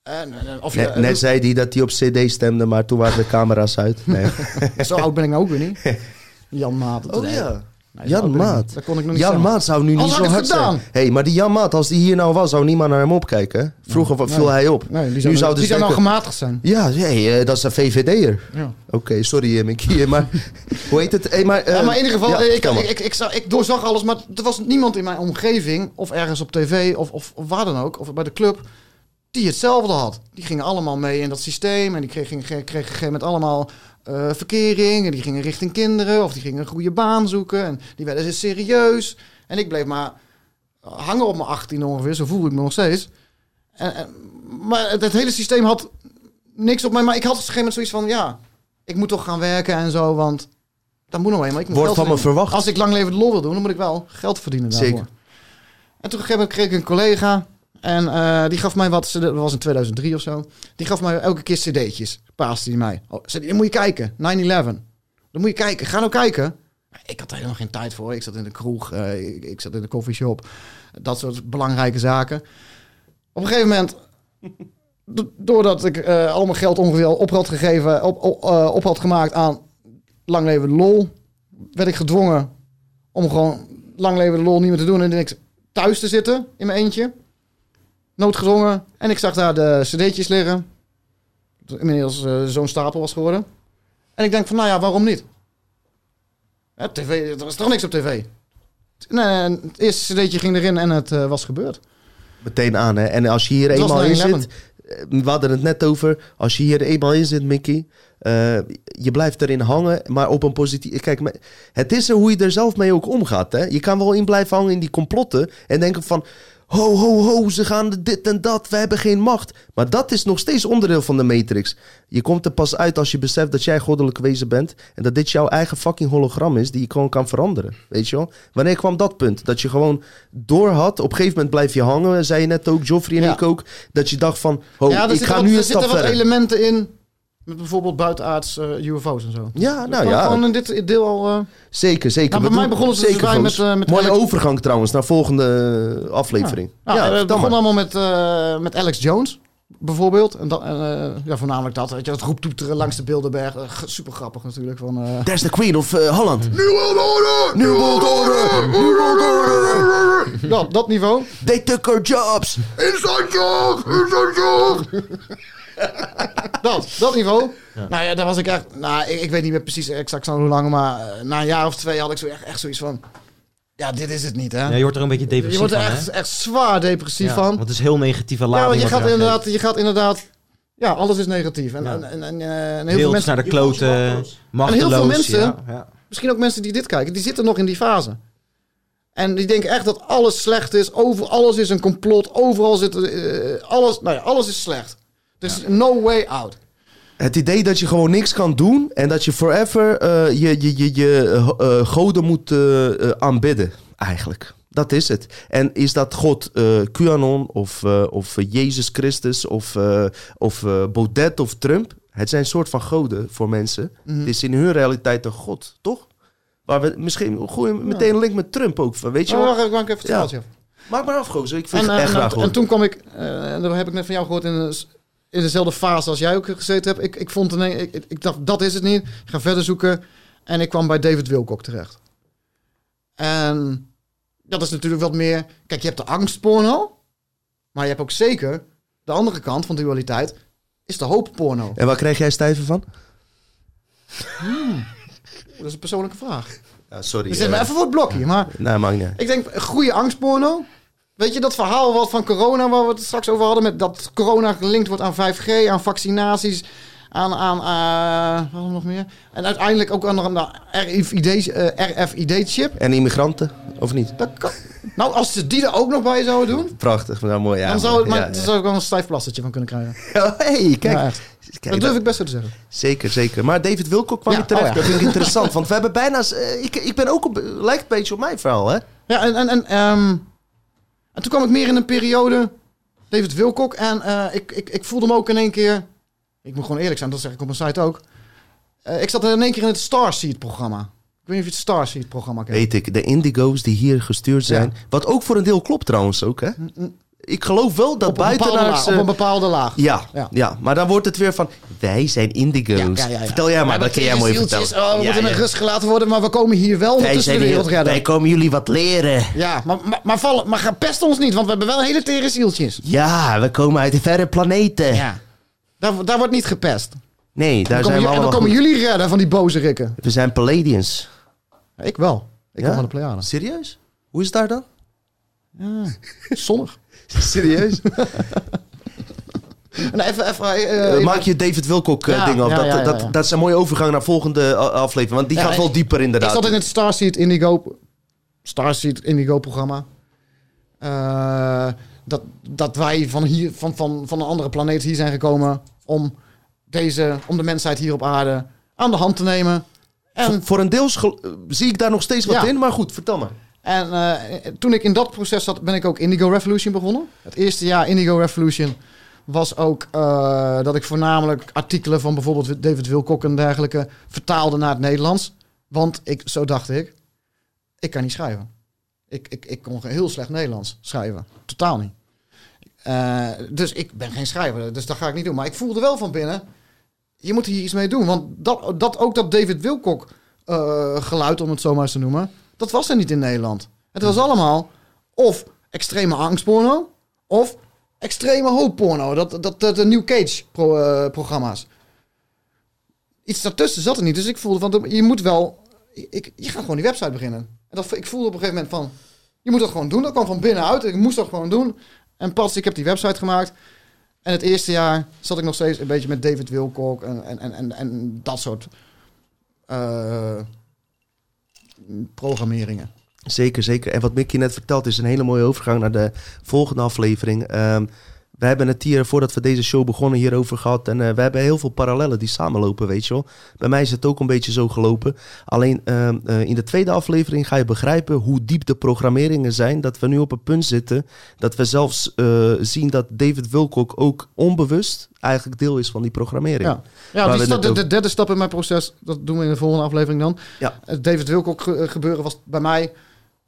en, of Net, je- net zei hij dat hij op CD stemde, maar toen waren de camera's uit. Nee. Zo oud ben ik nou ook weer niet. Jan Maat. Oh Nee. ja. Nee, Jan Maat. niet. Dat kon ik nog niet Jan. Maat zou nu niet zo hard zijn. hey, maar die Jan Maat, als die hier nou was, zou niemand naar hem opkijken. Vroeger Nee. viel hij op. Nee, die zou, nu zou die dus zou nou gematigd zijn. Ja, hey, eh, dat is een VVD'er. Ja. Oké, sorry eh, Mickey, maar hoe heet het? Hey, maar, eh, Ja, maar in ieder geval, ja, ik, ik, ik, ik, zag- ik doorzag alles, maar er was niemand in mijn omgeving, of ergens op tv, of, of, of waar dan ook, of bij de club, die hetzelfde had. Die gingen allemaal mee in dat systeem en die kregen, kregen, kregen op een gegeven moment allemaal eh, verkering en die gingen richting kinderen of die gingen een goede baan zoeken en die werden dus serieus. En ik bleef maar hangen op mijn 18 ongeveer, zo voelde ik me nog steeds. En, en- maar het, het hele systeem had niks op mij, maar ik had op een gegeven moment zoiets van, ja, ik moet toch gaan werken en zo, want dat moet nog eenmaal. Ik moet Wordt van me verwacht. Als ik lang leven de lol wil doen, dan moet ik wel geld verdienen daarvoor. Zeker. En toen op een gegeven moment kreeg ik een collega. En eh, die gaf mij wat, dat was in 2003 of zo. Die gaf mij elke keer cd'tjes. Paaste die mij. Oh, zei dan moet je kijken. 9-11. Dan moet je kijken. Ga nou kijken. Ik had er helemaal geen tijd voor. Ik zat in de kroeg. eh, ik, zat in de coffeeshop. Dat soort belangrijke zaken. Op een gegeven moment... do- Doordat ik eh al mijn geld ongeveer op had gegeven... Op, op, op had gemaakt aan lang leven de lol... werd ik gedwongen om gewoon lang leven de lol niet meer te doen. En ik thuis te zitten in mijn eentje. Noodgedwongen. En ik zag daar de cd'tjes liggen. Inmiddels eh, zo'n stapel was geworden. En ik denk van, nou ja, waarom niet? Ja, TV, er is toch niks op tv? Nee, het eerste cd'tje ging erin en het eh, was gebeurd. Meteen aan, hè. En als je hier Het eenmaal in 9/11. zit... eh, We hadden het net over. Als je hier eenmaal in zit, Mickey... je blijft erin hangen, maar op een positief... Kijk, het is er hoe je er zelf mee ook omgaat, hè. Je kan wel in blijven hangen in die complotten... en denken van... Ho, ho, ho, ze gaan dit en dat, we hebben geen macht. Maar dat is nog steeds onderdeel van de Matrix. Je komt er pas uit als je beseft dat jij goddelijk wezen bent... en dat dit jouw eigen fucking hologram is die je gewoon kan veranderen. Weet je wel? Wanneer kwam dat punt? Dat je gewoon door had. Op een gegeven moment blijf je hangen, zei je net ook, Joffrey en Ja. ik ook... dat je dacht van, ho, ja, er ik ga wat, nu er een stap zitten wat verder. elementen in. Met bijvoorbeeld buitenaards eh, UFO's en zo. Ja, nou ja, Gewoon in dit deel al... eh, zeker, zeker. Nou, We bij mij begonnen ze dus met, eh, met Mooie Alex- overgang trouwens, naar volgende aflevering. Nou, ja, begon maar. allemaal met, eh, met Alex Jones, bijvoorbeeld. En dat, en, eh, ja, voornamelijk dat. Weet je, dat roeptoeteren langs de Bilderberg. Super grappig natuurlijk. Van, eh, There's the Queen of Holland. New World Order! New World Order! New World Order! dat, dat niveau. They took our jobs! Inside job! Inside job! Dat, dat niveau. Nou ja, daar was ik echt... Nou, ik, ik weet niet meer precies exact zo hoe lang, maar eh, na een jaar of twee had ik zo echt, echt zoiets van... Ja, dit is het niet, hè? Ja, je wordt er een beetje depressief je wordt er van, echt, hè? echt zwaar depressief Ja, van. Want het is heel negatieve Ja, lading. want je gaat, inderdaad, je gaat inderdaad... Ja, alles is negatief. En, Ja. en, en, en, eh, en heel veel mensen... naar de kloten, machteloos. heel veel mensen- Ja, ja. Misschien ook mensen die dit kijken, die zitten nog in die fase. En die denken echt dat alles slecht is. Over alles is een complot. Overal zit eh, alles. Nou ja, alles is slecht. Er is no way out. Het idee dat je gewoon niks kan doen en dat je forever eh, je, je, je, je eh, eh, goden moet aanbidden, eigenlijk. Dat is het. En is dat God QAnon of, of Jezus Christus of, of Baudet of Trump? Het zijn een soort van goden voor mensen. Het is in hun realiteit een God, toch? Waar we misschien gooi meteen een link met Trump ook. van, Weet je wacht, ik maak even het Ja. Maak maar af, gozer. Ik vind En, het echt en, graag en, hoor. toen kwam ik, en dat heb ik net van jou gehoord, in, in dezelfde fase als jij ook gezeten hebt. Ik, ik, vond ineens, ik, ik- ik dacht, dat is het niet. Ik ga verder zoeken. En ik kwam bij David Wilcock terecht. En dat is natuurlijk wat meer... Kijk, je hebt de angstporno. Maar je hebt ook zeker de andere kant van dualiteit. Is de hoopporno. En waar kreeg jij stijven van? Oeh, Dat is een persoonlijke vraag. Ja, sorry. We zitten eh, maar even voor het blokje. Maar Nee, maakt niet ik denk, een goede angstporno. Weet je, dat verhaal wat van corona, waar we het straks over hadden... Met dat corona gelinkt wordt aan 5G, aan vaccinaties... Aan, aan eh, wat nog meer? En uiteindelijk ook aan de RFID, eh, RFID-chip. En immigranten, of niet? Dat kan. Nou, als ze die er ook nog bij zouden doen... Prachtig, nou mooi. Ja, dan zou, het, ja, maar, ja. dan zou ik wel een stijf plastertje van kunnen krijgen. Ja, hey, kijk. Ja, echt. Kijk, dat durf ik best zo te zeggen. Zeker, zeker. Maar David Wilcock kwam Ja, je terecht. oh ja. Dat vind ik interessant. Want we hebben bijna... eh, ik, ik ben ook... Op, lijkt een beetje op mijn verhaal, hè? Ja, en, en, en, ehm, en toen kwam ik meer in een periode, David Wilcock, en eh, ik, ik, ik voelde me ook in één keer, ik moet gewoon eerlijk zijn, dat zeg ik op mijn site ook. Eh, ik zat in één keer in het Starseed-programma. Ik weet niet of je het Starseed-programma kent. Weet ik. De indigo's die hier gestuurd zijn. Ja. Wat ook voor een deel klopt trouwens ook, hè? Ik geloof wel dat buitenaars... op een bepaalde laag. ja, ja, Ja. maar dan wordt het weer van... Wij zijn indigo's. Ja, ja, ja, ja. Vertel jij maar, dat kun jij mooi vertellen. Oh, we Ja, moeten ja. in rust gelaten worden, maar we komen hier wel Wij, de wereld redden. wij komen jullie wat leren. Ja, maar, maar, maar, vallen, maar ga pest ons niet, want we hebben wel hele tere zieltjes. Ja, we komen uit de verre planeten. Ja. Daar, daar wordt niet gepest. Nee, daar zijn we en dan allemaal komen jullie redden van die boze rikken. We zijn Palladians. Ik wel. Ik Ja? kom van de Pleiaden. Serieus? Hoe is het daar dan? Zonnig. Serieus? En even, even, eh, Eh, even- maak je David Wilcock Ja, ding af. ja, dat, ja, dat, dat is een mooie overgang naar volgende aflevering. Want die gaat wel dieper inderdaad. Ik zat in het Starseed Indigo, Starseed Indigo programma. Dat, dat wij van, hier, van, van, van een andere planeet hier zijn gekomen om, deze, om de mensheid hier op aarde aan de hand te nemen. Voor, En, voor een deel schel- eh, zie ik daar nog steeds wat in. Maar goed, vertel maar. En eh, toen ik in dat proces zat, ben ik ook Indigo Revolution begonnen. Het eerste jaar Indigo Revolution was ook eh, dat ik voornamelijk artikelen van bijvoorbeeld David Wilcock en dergelijke vertaalde naar het Nederlands. Want ik, zo dacht ik, ik kan niet schrijven. Ik, ik, ik kon heel slecht Nederlands schrijven. Totaal niet. Eh, dus ik ben geen schrijver, dus dat ga ik niet doen. Maar ik voelde wel van binnen, je moet hier iets mee doen. Want dat, dat, ook dat David Wilcock geluid, om het zo maar eens te noemen, dat was er niet in Nederland. Het was allemaal of extreme angstporno, of extreme hoopporno. Dat, dat, dat de New Cage eh, programma's. Iets daartussen zat er niet. Dus ik voelde van, je moet wel... Ik, je gaat gewoon die website beginnen. En dat, ik voelde op een gegeven moment van... Je moet dat gewoon doen. Dat kwam van binnenuit. Ik moest dat gewoon doen. En pas, ik heb die website gemaakt. En het eerste jaar zat ik nog steeds een beetje met David Wilcock en, en, en, en, en dat soort eh, programmeringen. Zeker, zeker. En wat Mickey net vertelt is een hele mooie overgang naar de volgende aflevering. Ehm, we hebben het hier, voordat we deze show begonnen, hierover gehad. En eh, we hebben heel veel parallellen die samenlopen, weet je wel. Bij mij is het ook een beetje zo gelopen. Alleen ehm, eh, in de tweede aflevering ga je begrijpen hoe diep de programmeringen zijn. Dat we nu op een punt zitten dat we zelfs eh, zien dat David Wilcock ook onbewust eigenlijk deel is van die programmering. Ja, ja die stap, de, de derde stap in mijn proces, dat doen we in de volgende aflevering dan. Ja. Het David Wilcock ge- gebeuren was bij mij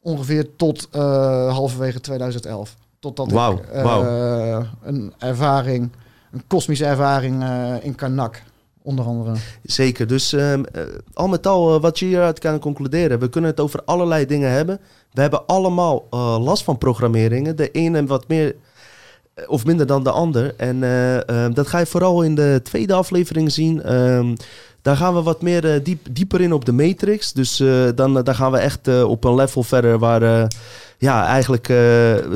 ongeveer tot halverwege 2011. Totdat Wauw, ik eh, een ervaring, een kosmische ervaring eh, in Karnak, onder andere. Zeker. Dus ehm, eh, al met al, wat je hieruit kan concluderen, we kunnen het over allerlei dingen hebben. We hebben allemaal last van programmeringen. De ene wat meer of minder dan de ander. En eh, ehm, dat ga je vooral in de tweede aflevering zien. Ehm, daar gaan we wat meer diep, dieper in op de Matrix. Dus dan, dan gaan we echt op een level verder waar ja, eigenlijk eh,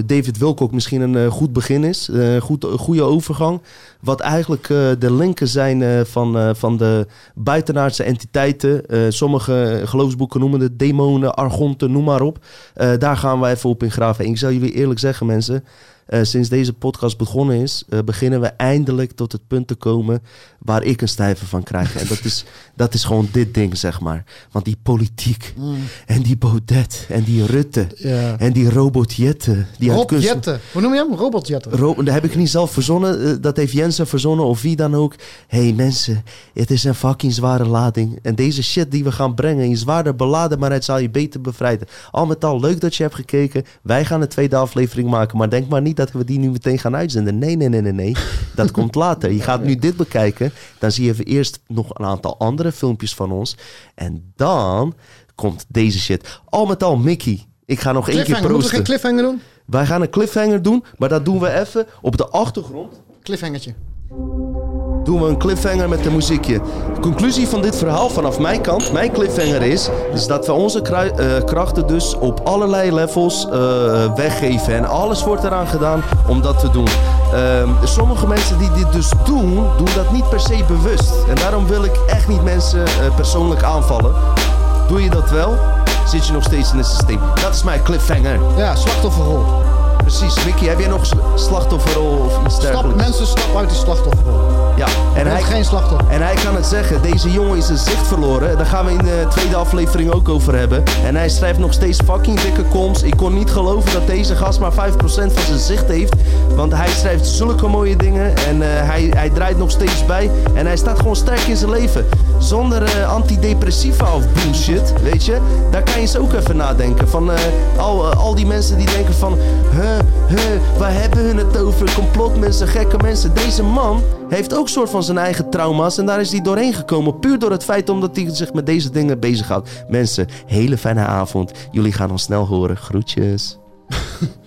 David Wilcock misschien een eh, goed begin is. Eh, goed, goede overgang. Wat eigenlijk de linken zijn van, van de buitenaardse entiteiten. Sommige geloofsboeken noemen het demonen, argonten, noem maar op. Daar gaan we even op in graven. En ik zal jullie eerlijk zeggen, mensen. Eh, sinds deze podcast begonnen is, eh, beginnen we eindelijk tot het punt te komen waar ik een stijver van krijg. En dat is, dat is gewoon dit ding, zeg maar. Want die politiek en die Baudet en die Rutte Ja. en die robotjetten. Die uit Rob kunst- Jetten. Hoe noem je hem? Robotjetten. Ro- dat heb ik niet zelf verzonnen. eh, Dat heeft Jensen verzonnen of wie dan ook. hey, mensen, het is een fucking zware lading. En deze shit die we gaan brengen in zwaarder beladenbaarheid zal je beter bevrijden. Al met al, leuk dat je hebt gekeken. Wij gaan een tweede aflevering maken. Maar denk maar niet dat we die nu meteen gaan uitzenden. Nee, nee, nee, nee, nee. Dat komt later. Je gaat nu dit bekijken. Dan zie je even eerst nog een aantal andere filmpjes van ons. En dan komt deze shit. Al met al, Mickey. Ik ga nog één keer Cliffhanger. Moeten we geen proosten. cliffhanger doen? Wij gaan een cliffhanger doen, maar dat doen we even op de achtergrond. Cliffhangertje. Doen we een cliffhanger met een muziekje. De conclusie van dit verhaal vanaf mijn kant, mijn cliffhanger is, is dat we onze eh, krachten dus op allerlei levels eh, weggeven. En alles wordt eraan gedaan om dat te doen. Ehm, sommige mensen die dit dus doen, doen dat niet per se bewust. En daarom wil ik echt niet mensen eh, persoonlijk aanvallen. Doe je dat wel, zit je nog steeds in het systeem. Dat is mijn cliffhanger. Ja, slachtofferrol. Precies. Mickey, heb jij nog sl- slachtofferrol of iets Stap, dergelijks? mensen stap uit die slachtofferrol. Ja, en hij, geen slachtoffer. en hij kan het zeggen. Deze jongen is zijn zicht verloren. Daar gaan we in de tweede aflevering ook over hebben. En hij schrijft nog steeds fucking dikke koms. Ik kon niet geloven dat deze gast maar 5% van zijn zicht heeft. Want hij schrijft zulke mooie dingen. En eh, hij, hij draait nog steeds bij. En hij staat gewoon sterk in zijn leven. Zonder eh, antidepressiva of bullshit. Weet je? Daar kan je eens ook even nadenken. Van eh, al, al die mensen die denken van... Huh, huh, waar hebben hun het over? Complotmensen, gekke mensen. Deze man heeft ook soort van zijn eigen trauma's. En daar is hij doorheen gekomen. Puur door het feit omdat hij zich met deze dingen bezighoudt. Mensen, hele fijne avond. Jullie gaan ons snel horen. Groetjes.